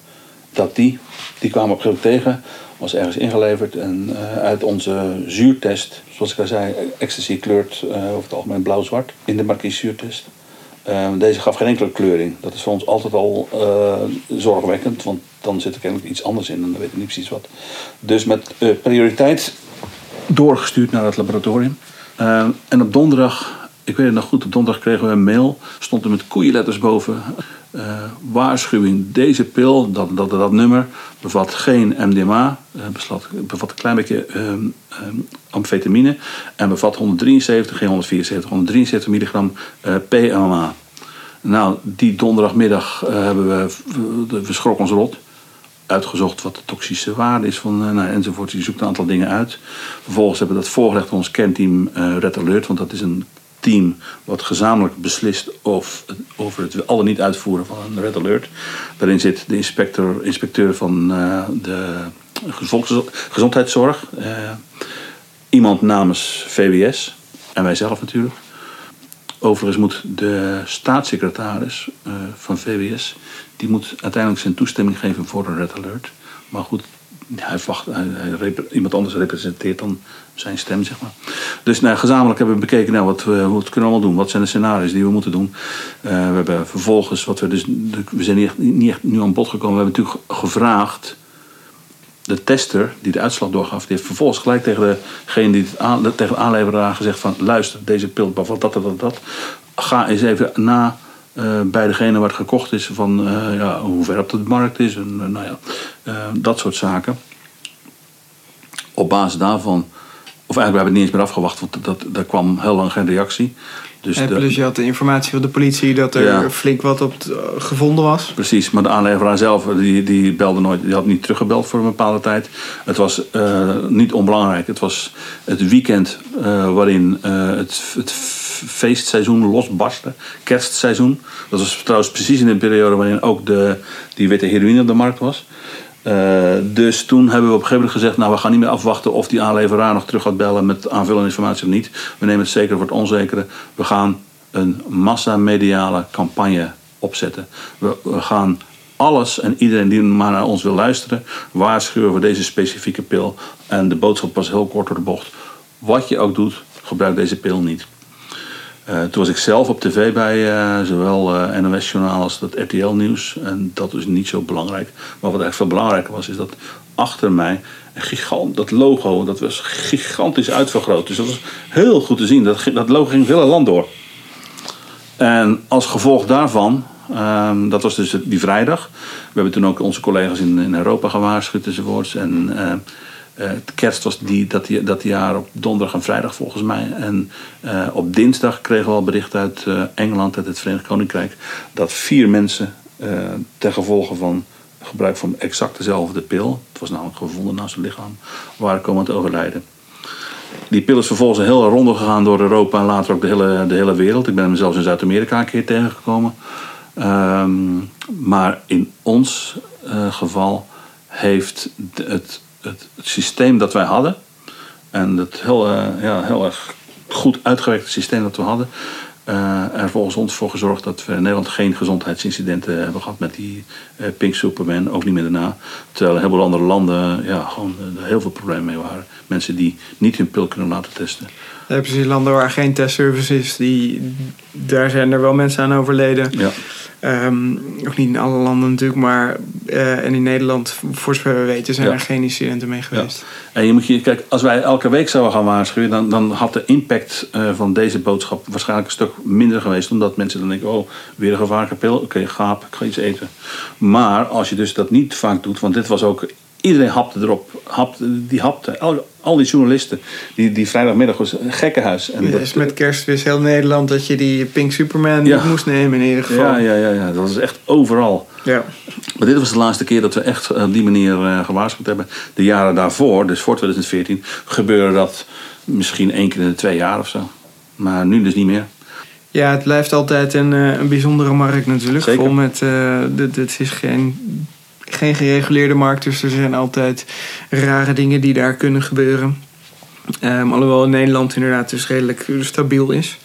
Dat die, die kwamen op een tegen, was ergens ingeleverd. En uh, uit onze zuurtest, zoals ik al zei, ecstasy kleurt uh, over het algemeen blauw-zwart in de marquise zuurtest. Uh, deze gaf geen enkele kleuring. Dat is voor ons altijd al zorgwekkend, want dan zit er kennelijk iets anders in en dan weet ik niet precies wat. Dus met prioriteit doorgestuurd naar het laboratorium. En op donderdag ik weet het nog goed, op donderdag kregen we een mail. Stond er met koeienletters boven. Uh, waarschuwing, deze pil, dat, dat, dat nummer, bevat geen MDMA. Uh, bevat een klein beetje um, um, amfetamine. En bevat 173, geen 174, 173 milligram PMA. Nou, die donderdagmiddag hebben we, we ons rot uitgezocht wat de toxische waarde is van nou, enzovoort. Je zoekt een aantal dingen uit. Vervolgens hebben we dat voorgelegd aan ons kernteam uh, Red Alert, want dat is een team wat gezamenlijk beslist of, over het al niet uitvoeren van een red alert. Daarin zit de inspecteur, inspecteur van uh, de gezondheidszorg, iemand namens VWS en wij zelf natuurlijk. Overigens moet de staatssecretaris van VWS, die moet uiteindelijk zijn toestemming geven voor een red alert. Maar goed, hij, wacht, iemand anders representeert dan zijn stem, zeg maar. Dus nou, gezamenlijk hebben we bekeken, nou, wat, we, wat kunnen we allemaal doen? Wat zijn de scenario's die we moeten doen? Uh, we hebben vervolgens, wat we dus, we zijn niet, niet echt nu aan bod gekomen. We hebben natuurlijk gevraagd, de tester die de uitslag doorgaf, die heeft vervolgens gelijk tegen degene die het tegen de aanleveraar gezegd van, luister, deze pil bevat dat, dat, dat, dat. Ga eens even na uh, bij degene waar het gekocht is van uh, ja, hoe ver op de markt is en nou ja, dat soort zaken. Op basis daarvan of eigenlijk, we hebben het niet eens meer afgewacht, want dat, daar kwam heel lang geen reactie. Dus en plus je had de informatie van de politie dat er flink wat op gevonden was. Precies, maar de aanleveraar zelf die, die belde nooit, die had niet teruggebeld voor een bepaalde tijd. Het was niet onbelangrijk. Het was het weekend waarin het, het feestseizoen losbarstte, kerstseizoen. Dat was trouwens precies in de periode waarin ook de, die witte heroïne op de markt was. Uh, dus toen hebben we op een gegeven moment gezegd: Nou, we gaan niet meer afwachten of die aanleveraar nog terug gaat bellen met aanvullende informatie of niet. We nemen het zeker voor het onzekere. We gaan een massamediale campagne opzetten. We, we, gaan alles en iedereen die maar naar ons wil luisteren waarschuwen voor deze specifieke pil. En de boodschap was heel kort door de bocht: wat je ook doet, gebruik deze pil niet. Uh, toen was ik zelf op tv bij uh, zowel uh, NOS Journaal als dat RTL Nieuws. En dat is niet zo belangrijk. Maar wat echt veel belangrijker was, is dat achter mij een gigant, dat logo, dat was gigantisch uitvergroot. Dus dat was heel goed te zien. Dat, dat logo ging hele land door. En als gevolg daarvan, ehm, dat was dus die vrijdag. We hebben toen ook onze collega's in, in Europa gewaarschuwd enzovoorts. En uh, het kerst was die, dat, die, dat jaar op donderdag en vrijdag volgens mij. En uh, op dinsdag kregen we al bericht uit Engeland, uit het Verenigd Koninkrijk, dat vier mensen ten gevolge van gebruik van exact dezelfde pil, het was namelijk gevonden naast het lichaam, waren komen te overlijden. Die pil is vervolgens een hele ronde gegaan door Europa en later ook de hele, de hele wereld. Ik ben hem zelfs in Zuid-Amerika een keer tegengekomen. Um, maar in ons geval heeft het, het, systeem dat wij hadden, en het heel, uh, ja, heel erg goed uitgewerkte systeem dat we hadden, uh, er volgens ons voor gezorgd dat we in Nederland geen gezondheidsincidenten hebben gehad met die uh, Pink Superman, ook niet meer daarna. Terwijl een heleboel andere landen ja, gewoon heel veel problemen mee waren. Mensen die niet hun pil kunnen laten testen. Precies, landen waar geen testservice is, die, daar zijn er wel mensen aan overleden. Ja. Um, ook niet in alle landen natuurlijk, maar uh, en in Nederland, voor zover we weten, zijn Ja. er geen incidenten mee geweest. En je moet je, kijk, als wij elke week zouden gaan waarschuwen, dan, dan had de impact eh, van deze boodschap waarschijnlijk een stuk minder geweest. Omdat mensen dan denken, oh, weer een gevaarlijke pil, oké, gaap, ik ga iets eten. Maar als je dus dat niet vaak doet, want dit was ook, iedereen hapte erop, hapte, die hapte, al, al die journalisten, die, die vrijdagmiddag was een gekkenhuis. En dat- is met kerst wist heel Nederland dat je die Pink Superman Ja. niet moest nemen in ieder geval. ja, ja, ja, ja, dat was echt overal. Ja. Maar dit was de laatste keer dat we echt op die manier eh, gewaarschuwd hebben. De jaren daarvoor, dus voor 2014, gebeurde dat misschien één keer in de twee jaar of zo. Maar nu dus niet meer. Ja, het blijft altijd een, eh, een bijzondere markt natuurlijk. Zeker. Vol met, eh, dit, dit is geen, geen gereguleerde markt, dus er zijn altijd rare dingen die daar kunnen gebeuren. Ehm, alhoewel in Nederland inderdaad dus redelijk stabiel is.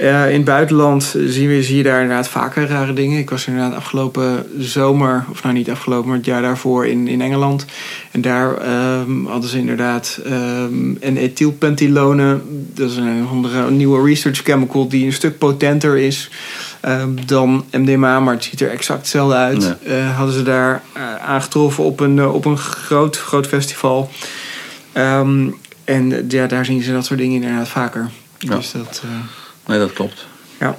In het buitenland zien we, zie je daar inderdaad vaker rare dingen. Ik was inderdaad afgelopen zomer, of nou niet afgelopen, maar het jaar daarvoor in, in Engeland. En daar ehm, hadden ze inderdaad ehm een ethylpentilone. Dat is een andere nieuwe research chemical die een stuk potenter is dan MDMA, maar het ziet er exact hetzelfde uit. Eh, hadden ze daar eh, aangetroffen op een, eh, op een groot, groot festival. Ehm, en ja, daar zien ze dat soort dingen inderdaad vaker. Ja. Dus dat... Nee, dat klopt. ja.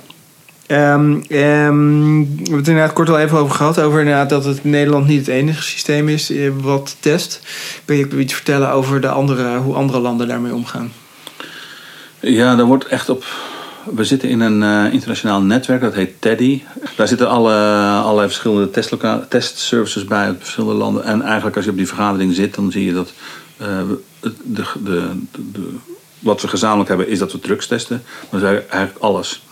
Ehm, ehm, we hebben het inderdaad kort al even over gehad. Over inderdaad dat het in Nederland niet het enige systeem is wat test. Kun je iets vertellen over de andere, hoe andere landen daarmee omgaan? Ja, daar wordt echt op. We zitten in een eh, internationaal netwerk, dat heet TEDDY. Daar zitten alle, allerlei verschillende testloka- testservices bij uit verschillende landen. En eigenlijk als je op die vergadering zit, dan zie je dat eh, de, de, de, wat we gezamenlijk hebben is dat we drugs testen. Dat is eigenlijk alles.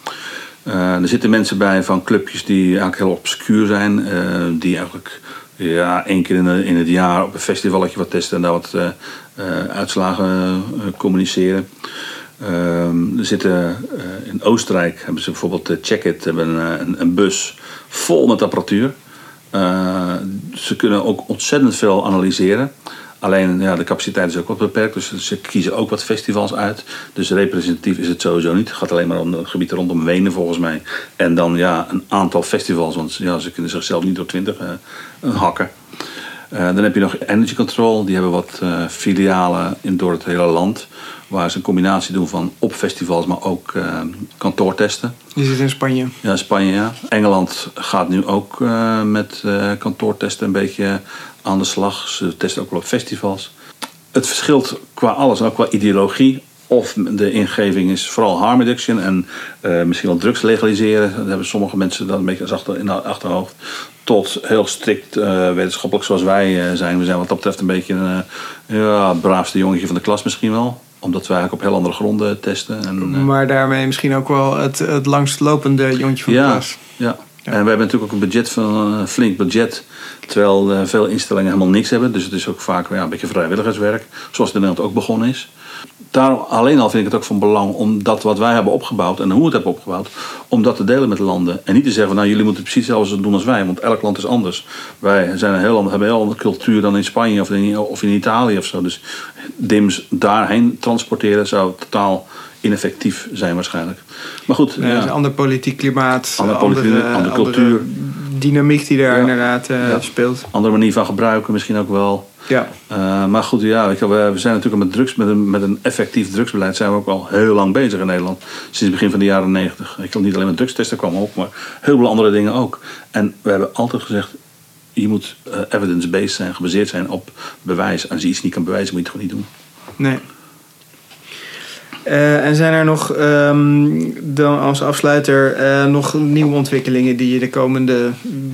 Eh, er zitten mensen bij van clubjes die eigenlijk heel obscuur zijn. die eigenlijk ja, één keer in, in het jaar op een festivalletje wat testen en daar wat uitslagen communiceren. Ehm, er zitten eh, in Oostenrijk hebben ze bijvoorbeeld uh, Check It, hebben een, een, een bus vol met apparatuur. Eh, ze kunnen ook ontzettend veel analyseren. Alleen ja, de capaciteit is ook wat beperkt, dus ze kiezen ook wat festivals uit. Dus representatief is het sowieso niet. Het gaat alleen maar om het gebied rondom Wenen volgens mij. En dan ja, een aantal festivals, want ja, ze kunnen zichzelf niet door twintig eh, hakken. Eh, dan heb je nog Energy Control, die hebben wat eh, filialen in, door het hele land. Waar ze een combinatie doen van op festivals, maar ook eh, kantoortesten. Je zit in Spanje. Ja, Spanje, ja. Engeland gaat nu ook met kantoortesten een beetje aan de slag. Ze testen ook wel op festivals. Het verschilt qua alles, ook qua ideologie. Of de ingeving is vooral harm reduction en eh, misschien wel drugs legaliseren. Dat hebben sommige mensen dat een beetje als achter, in de achterhoofd. Tot heel strikt eh, wetenschappelijk zoals wij eh, zijn. We zijn wat dat betreft een beetje een ja, braafste jongetje van de klas misschien wel. Omdat wij eigenlijk op heel andere gronden testen. En, Maar daarmee misschien ook wel het, het langstlopende jongetje van de ja, klas. ja. En we hebben natuurlijk ook een budget van een flink budget. Terwijl veel instellingen helemaal niks hebben. Dus het is ook vaak ja, een beetje vrijwilligerswerk. Zoals het in Nederland ook begonnen is. Daar alleen al vind ik het ook van belang om dat wat wij hebben opgebouwd en hoe we het hebben opgebouwd, om dat te delen met landen. En niet te zeggen van nou jullie moeten precies hetzelfde doen als wij, want elk land is anders. Wij zijn een heel ander, hebben een heel andere cultuur dan in Spanje of in, of in Italië of zo. Dus DIMS daarheen transporteren zou totaal ineffectief zijn waarschijnlijk. Maar goed, ja. een ander politiek klimaat. Ander politiek- andere cultuur. Dynamiek die daar Ja. inderdaad eh, Ja. speelt. Andere manier van gebruiken misschien ook wel. Ja. Eh, maar goed, ja, weet je we, we zijn natuurlijk met drugs, met een, met een effectief drugsbeleid zijn we ook al heel lang bezig in Nederland. Sinds het begin van de jaren negentig. Ik wil niet alleen met drugstesten kwamen op, maar heel veel andere dingen ook. En we hebben altijd gezegd, je moet eh, evidence-based zijn, gebaseerd zijn op bewijs. En als je iets niet kan bewijzen, moet je het gewoon niet doen. Nee. Eh, en zijn er nog, ehm, dan als afsluiter, eh, nog nieuwe ontwikkelingen die je de komende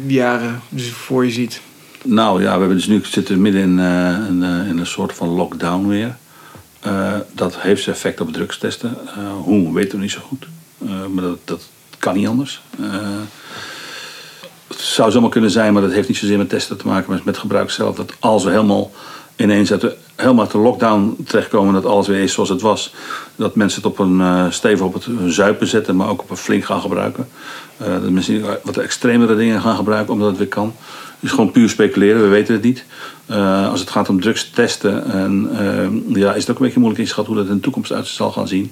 jaren voor je ziet? Nou ja, we hebben dus nu zitten midden in, eh, een, in een soort van lockdown weer. Dat heeft zijn effect op drugstesten. Hoe weten we niet zo goed. Maar dat, dat kan niet anders. Het zou zomaar kunnen zijn, maar dat heeft niet zozeer met testen te maken, maar met gebruik zelf. Dat als we helemaal ineens uit de, helemaal uit de lockdown terechtkomen, dat alles weer is zoals het was. Dat mensen het op een eh, stevig op het zuipen zetten, maar ook op een flink gaan gebruiken. Eh, dat mensen wat extremere dingen gaan gebruiken omdat het weer kan. Is gewoon puur speculeren, we weten het niet. Eh, als het gaat om drugs testen, en, eh, ja, is het ook een beetje moeilijk inschatten hoe dat in de toekomst uit zal gaan zien.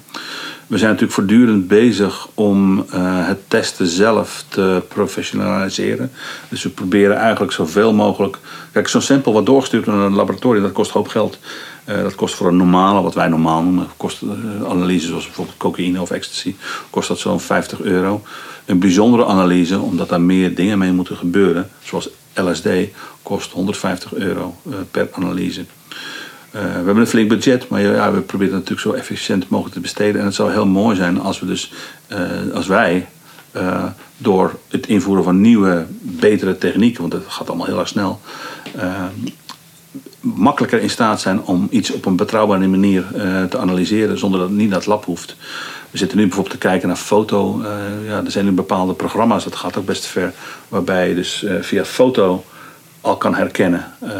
We zijn natuurlijk voortdurend bezig om eh, het testen zelf te professionaliseren. Dus we proberen eigenlijk zoveel mogelijk. Kijk, zo'n sample wat doorgestuurd naar een laboratorium, dat kost hoop geld. Dat kost voor een normale, wat wij normaal noemen, kost analyse zoals bijvoorbeeld cocaïne of ecstasy, kost dat zo'n 50 euro. Een bijzondere analyse, omdat daar meer dingen mee moeten gebeuren, zoals LSD, kost 150 euro eh, per analyse. Eh, we hebben een flink budget, maar ja, we proberen het natuurlijk zo efficiënt mogelijk te besteden. En het zou heel mooi zijn als we dus, eh, als wij door het invoeren van nieuwe, betere technieken, want dat gaat allemaal heel erg snel, makkelijker in staat zijn om iets op een betrouwbare manier te analyseren zonder dat het niet naar het lab hoeft. We zitten nu bijvoorbeeld te kijken naar foto. eh, ja, er zijn nu bepaalde programma's, dat gaat ook best ver, waarbij je dus eh, via foto al kan herkennen. eh,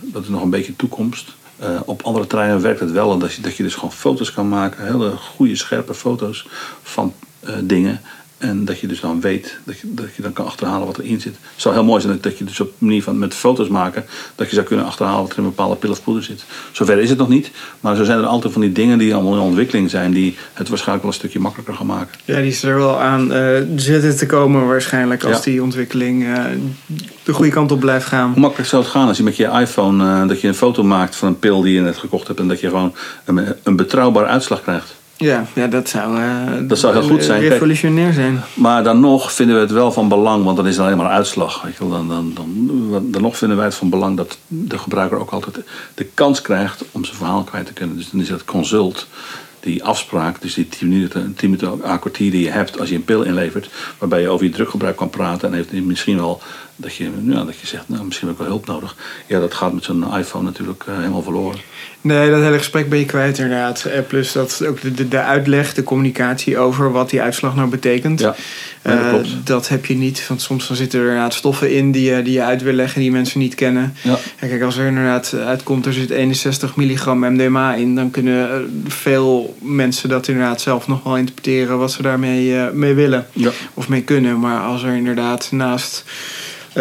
dat is nog een beetje toekomst. Op andere terreinen werkt het wel, dat je, dat je dus gewoon foto's kan maken, hele goede, scherpe foto's van dingen. En dat je dus dan weet, dat je, dat je dan kan achterhalen wat erin zit. Het zou heel mooi zijn dat, je dus op manier van met foto's maken, dat je zou kunnen achterhalen wat er in een bepaalde pil of poeder zit. Zover is het nog niet, maar zo zijn er altijd van die dingen die allemaal in ontwikkeling zijn, die het waarschijnlijk wel een stukje makkelijker gaan maken. Ja, die is er wel aan eh, zitten te komen waarschijnlijk als Ja. die ontwikkeling eh, de goede kant op blijft gaan. Hoe makkelijk zou het gaan als je met je iPhone eh, dat je een foto maakt van een pil die je net gekocht hebt en dat je gewoon een, een betrouwbare uitslag krijgt? Ja, ja dat zou, eh, Dat zou heel goed zijn. Revolutionair zijn. Maar dan nog vinden we het wel van belang, want dan is het alleen maar uitslag. Weet je wel. Dan, dan, dan, dan nog vinden wij het van belang dat de gebruiker ook altijd de kans krijgt om zijn verhaal kwijt te kunnen. Dus dan is dat consult, die afspraak, dus die 10 minuten, 10 minuten à kwartier die je hebt als je een pil inlevert, waarbij je over je druggebruik kan praten en heeft hij misschien wel dat je, ja, dat je zegt, nou, misschien heb ik wel hulp nodig. Ja, dat gaat met zo'n iPhone natuurlijk eh, helemaal verloren. Nee, dat hele gesprek ben je kwijt inderdaad. Eh, plus dat ook de, de, de uitleg, de communicatie over wat die uitslag nou betekent. Ja, ja, dat heb je niet. Want soms dan zitten er inderdaad stoffen in die, je- die je uit wil leggen die mensen niet kennen. Ja. Ja, kijk, als er inderdaad uitkomt, er zit 61 milligram MDMA in, dan kunnen veel mensen dat inderdaad zelf nog wel interpreteren wat ze daarmee mee willen Ja. of mee kunnen. Maar als er inderdaad naast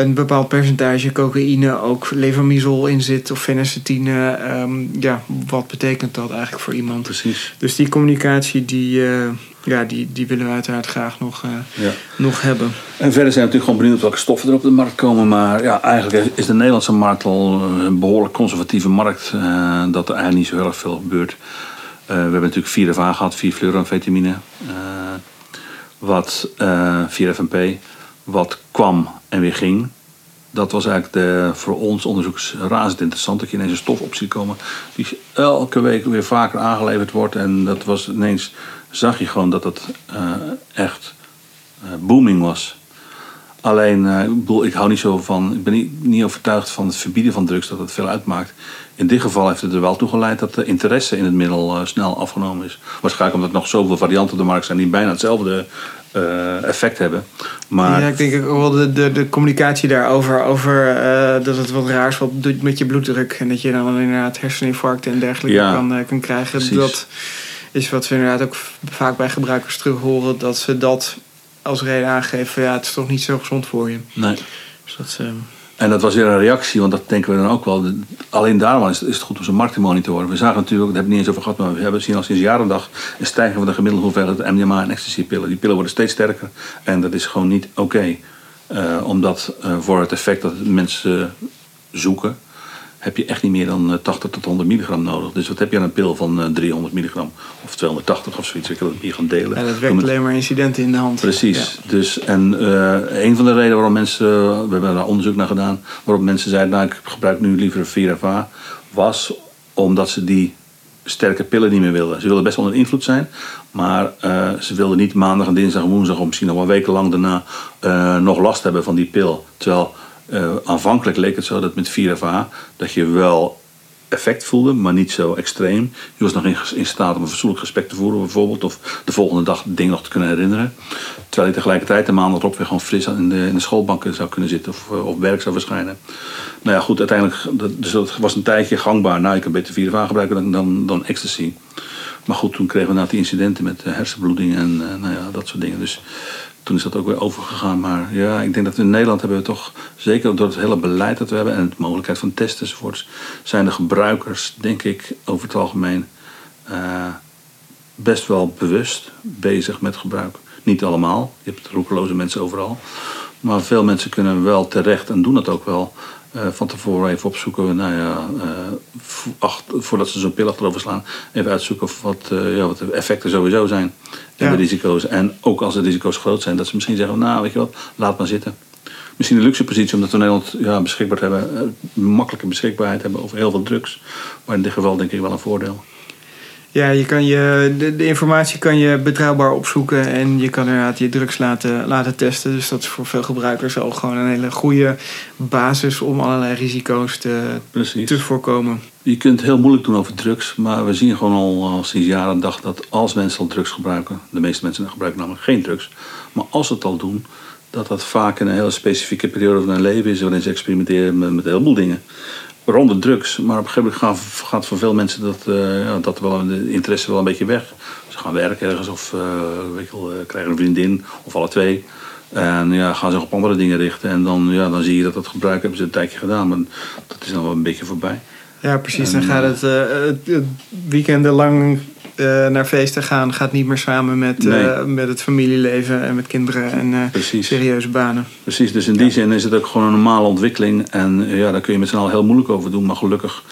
een bepaald percentage cocaïne ook levamisol in zit of phenacetine, ehm, ja, wat betekent dat eigenlijk voor iemand? Precies. Dus die communicatie, die, eh, ja, die, die willen we uiteraard graag nog, eh, Ja. nog hebben. En verder zijn we natuurlijk gewoon benieuwd welke stoffen er op de markt komen. Maar ja, eigenlijk is de Nederlandse markt al een behoorlijk conservatieve markt. eh, dat er eigenlijk niet zo heel erg veel gebeurt. Eh, we hebben natuurlijk 4FA gehad, 4-fluoramfetamine. eh wat eh 4-FMP. Wat kwam en weer ging. Dat was eigenlijk de, voor ons onderzoekers razend interessant. Dat je ineens een stof op ziet komen. Die elke week weer vaker aangeleverd wordt. En dat was ineens, zag je gewoon dat het eh, echt eh, booming was. Alleen, eh, ik, bedoel, ik hou niet zo van. Ik ben niet, niet overtuigd van het verbieden van drugs dat het veel uitmaakt. In dit geval heeft het er wel toe geleid dat de interesse in het middel snel afgenomen is. Waarschijnlijk omdat er nog zoveel varianten op de markt zijn die bijna hetzelfde eh, effect hebben. Maar Ja, ik denk ook wel de, de, de communicatie daarover, over eh, dat het wat raars wat doet met je bloeddruk. En dat je dan inderdaad herseninfarcten en dergelijke Ja, kan, eh, kan krijgen. precies. Dat is wat we inderdaad ook vaak bij gebruikers terug horen, dat ze dat als reden aangeven. van, Ja, het is toch niet zo gezond voor je. nee. Dus dat, is, eh, En dat was weer een reactie, want dat denken we dan ook wel. Alleen daarom is het, goed om zo'n markt te monitoren. We zagen natuurlijk, daar hebben we niet eens over gehad, maar we hebben zien al sinds jaren en dag een stijging van de gemiddelde hoeveelheid MDMA en ecstasy-pillen. Die pillen worden steeds sterker en dat is gewoon niet oké. Eh, omdat eh, voor het effect dat mensen zoeken, heb je echt niet meer dan 80 tot 100 milligram nodig. Dus wat heb je aan een pil van 300 milligram of 280 of zoiets? Ik wil het hier gaan delen. Ja, dat werkt alleen maar incidenten in de hand. Precies. Dus, en een van de redenen waarom mensen, we hebben daar onderzoek naar gedaan, waarop mensen zeiden, nou ik gebruik nu liever Virava, was omdat ze die sterke pillen niet meer wilden. Ze wilden best wel onder invloed zijn, maar uh, ze wilden niet maandag en dinsdag en woensdag of misschien nog wel wekenlang daarna uh, nog last hebben van die pil. Terwijl uh, aanvankelijk leek het zo dat met 4FA dat je wel effect voelde, maar niet zo extreem. Je was nog in, in staat om een fatsoenlijk gesprek te voeren bijvoorbeeld, of de volgende dag dingen nog te kunnen herinneren. Terwijl je tegelijkertijd de maandag erop weer gewoon fris in de, in de schoolbanken zou kunnen zitten of op werk zou verschijnen. Nou ja, goed, uiteindelijk, dus dat was een tijdje gangbaar. Nou, je kan beter 4FA gebruiken dan, dan, dan ecstasy. Maar goed, toen kregen we na die incidenten met hersenbloeding en nou ja, dat soort dingen. Dus toen is dat ook weer overgegaan. Maar ja, ik denk dat in Nederland hebben we toch, zeker door het hele beleid dat we hebben en de mogelijkheid van testen enzovoorts, zijn de gebruikers, denk ik, over het algemeen uh, best wel bewust bezig met gebruik. Niet allemaal, je hebt roekeloze mensen overal. Maar veel mensen kunnen wel terecht en doen dat ook wel uh, van tevoren even opzoeken, nou ja, uh, voordat ze zo'n pil achterover slaan, even uitzoeken wat, uh, ja, wat de effecten sowieso zijn en de risico's. En ook als de risico's groot zijn, dat ze misschien zeggen, nou weet je wat, laat maar zitten. Misschien een luxe positie omdat we in Nederland ja, beschikbaar hebben, makkelijke beschikbaarheid hebben over heel veel drugs. Maar in dit geval denk ik wel een voordeel. Ja, je kan je, de, de, informatie kan je betrouwbaar opzoeken en je kan inderdaad je drugs laten, laten testen. Dus dat is voor veel gebruikers al gewoon een hele goede basis om allerlei risico's te, te voorkomen. Je kunt heel moeilijk doen over drugs, maar we zien gewoon al, al sinds jaren en dag dat als mensen al drugs gebruiken, de meeste mensen gebruiken namelijk geen drugs, maar als ze het al doen, dat dat vaak in een hele specifieke periode van hun leven is waarin ze experimenteren met, met een heleboel dingen rond de drugs. Maar op een gegeven moment gaat, voor veel mensen dat, uh, ja, dat wel, de interesse wel een beetje weg. Ze gaan werken ergens of uh, krijgen een vriendin of alle twee. En ja, gaan zich op andere dingen richten. En dan, ja, dan zie je dat dat gebruik hebben ze een tijdje gedaan. Maar dat is dan wel een beetje voorbij. Ja, precies. dan gaat het, het weekenden lang uh, naar feesten gaan gaat niet meer samen met, uh, met het familieleven en met kinderen en uh, serieuze banen. Precies, dus in die zin is het ook gewoon een normale ontwikkeling. En ja, daar kun je met z'n allen heel moeilijk over doen, maar gelukkig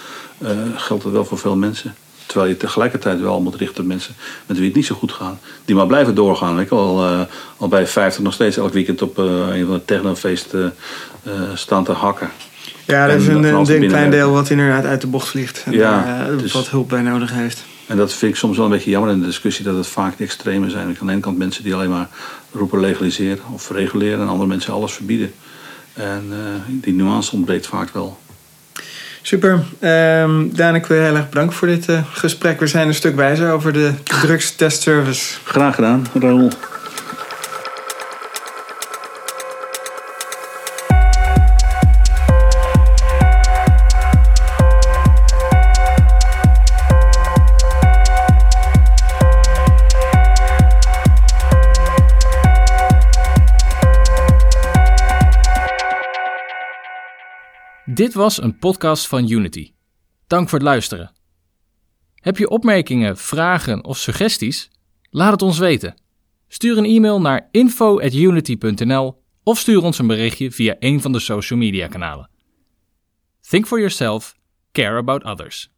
geldt het wel voor veel mensen. Terwijl je tegelijkertijd wel moet richten op mensen met wie het niet zo goed gaat. Die maar blijven doorgaan. Ik al, al bij 50 nog steeds elk weekend op een van de technofeesten staan te hakken. Ja, dat is een, een, klein deel wat inderdaad uit de bocht vliegt. En ja, dus, wat hulp bij nodig heeft. En dat vind ik soms wel een beetje jammer in de discussie dat het vaak de extreme zijn. Aan de ene kant mensen die alleen maar roepen legaliseren of reguleren en andere mensen alles verbieden. En uh, die nuance ontbreekt vaak wel. Super. Um, Daan, ik wil je heel erg bedanken voor dit uh, gesprek. We zijn een stuk wijzer over de drugstestservice. Graag gedaan, Raoul. Dit was een podcast van Unity. Dank voor het luisteren. Heb je opmerkingen, vragen of suggesties? Laat het ons weten. Stuur een e-mail naar info@unity.nl of stuur ons een berichtje via een van de social media kanalen. Think for yourself, care about others.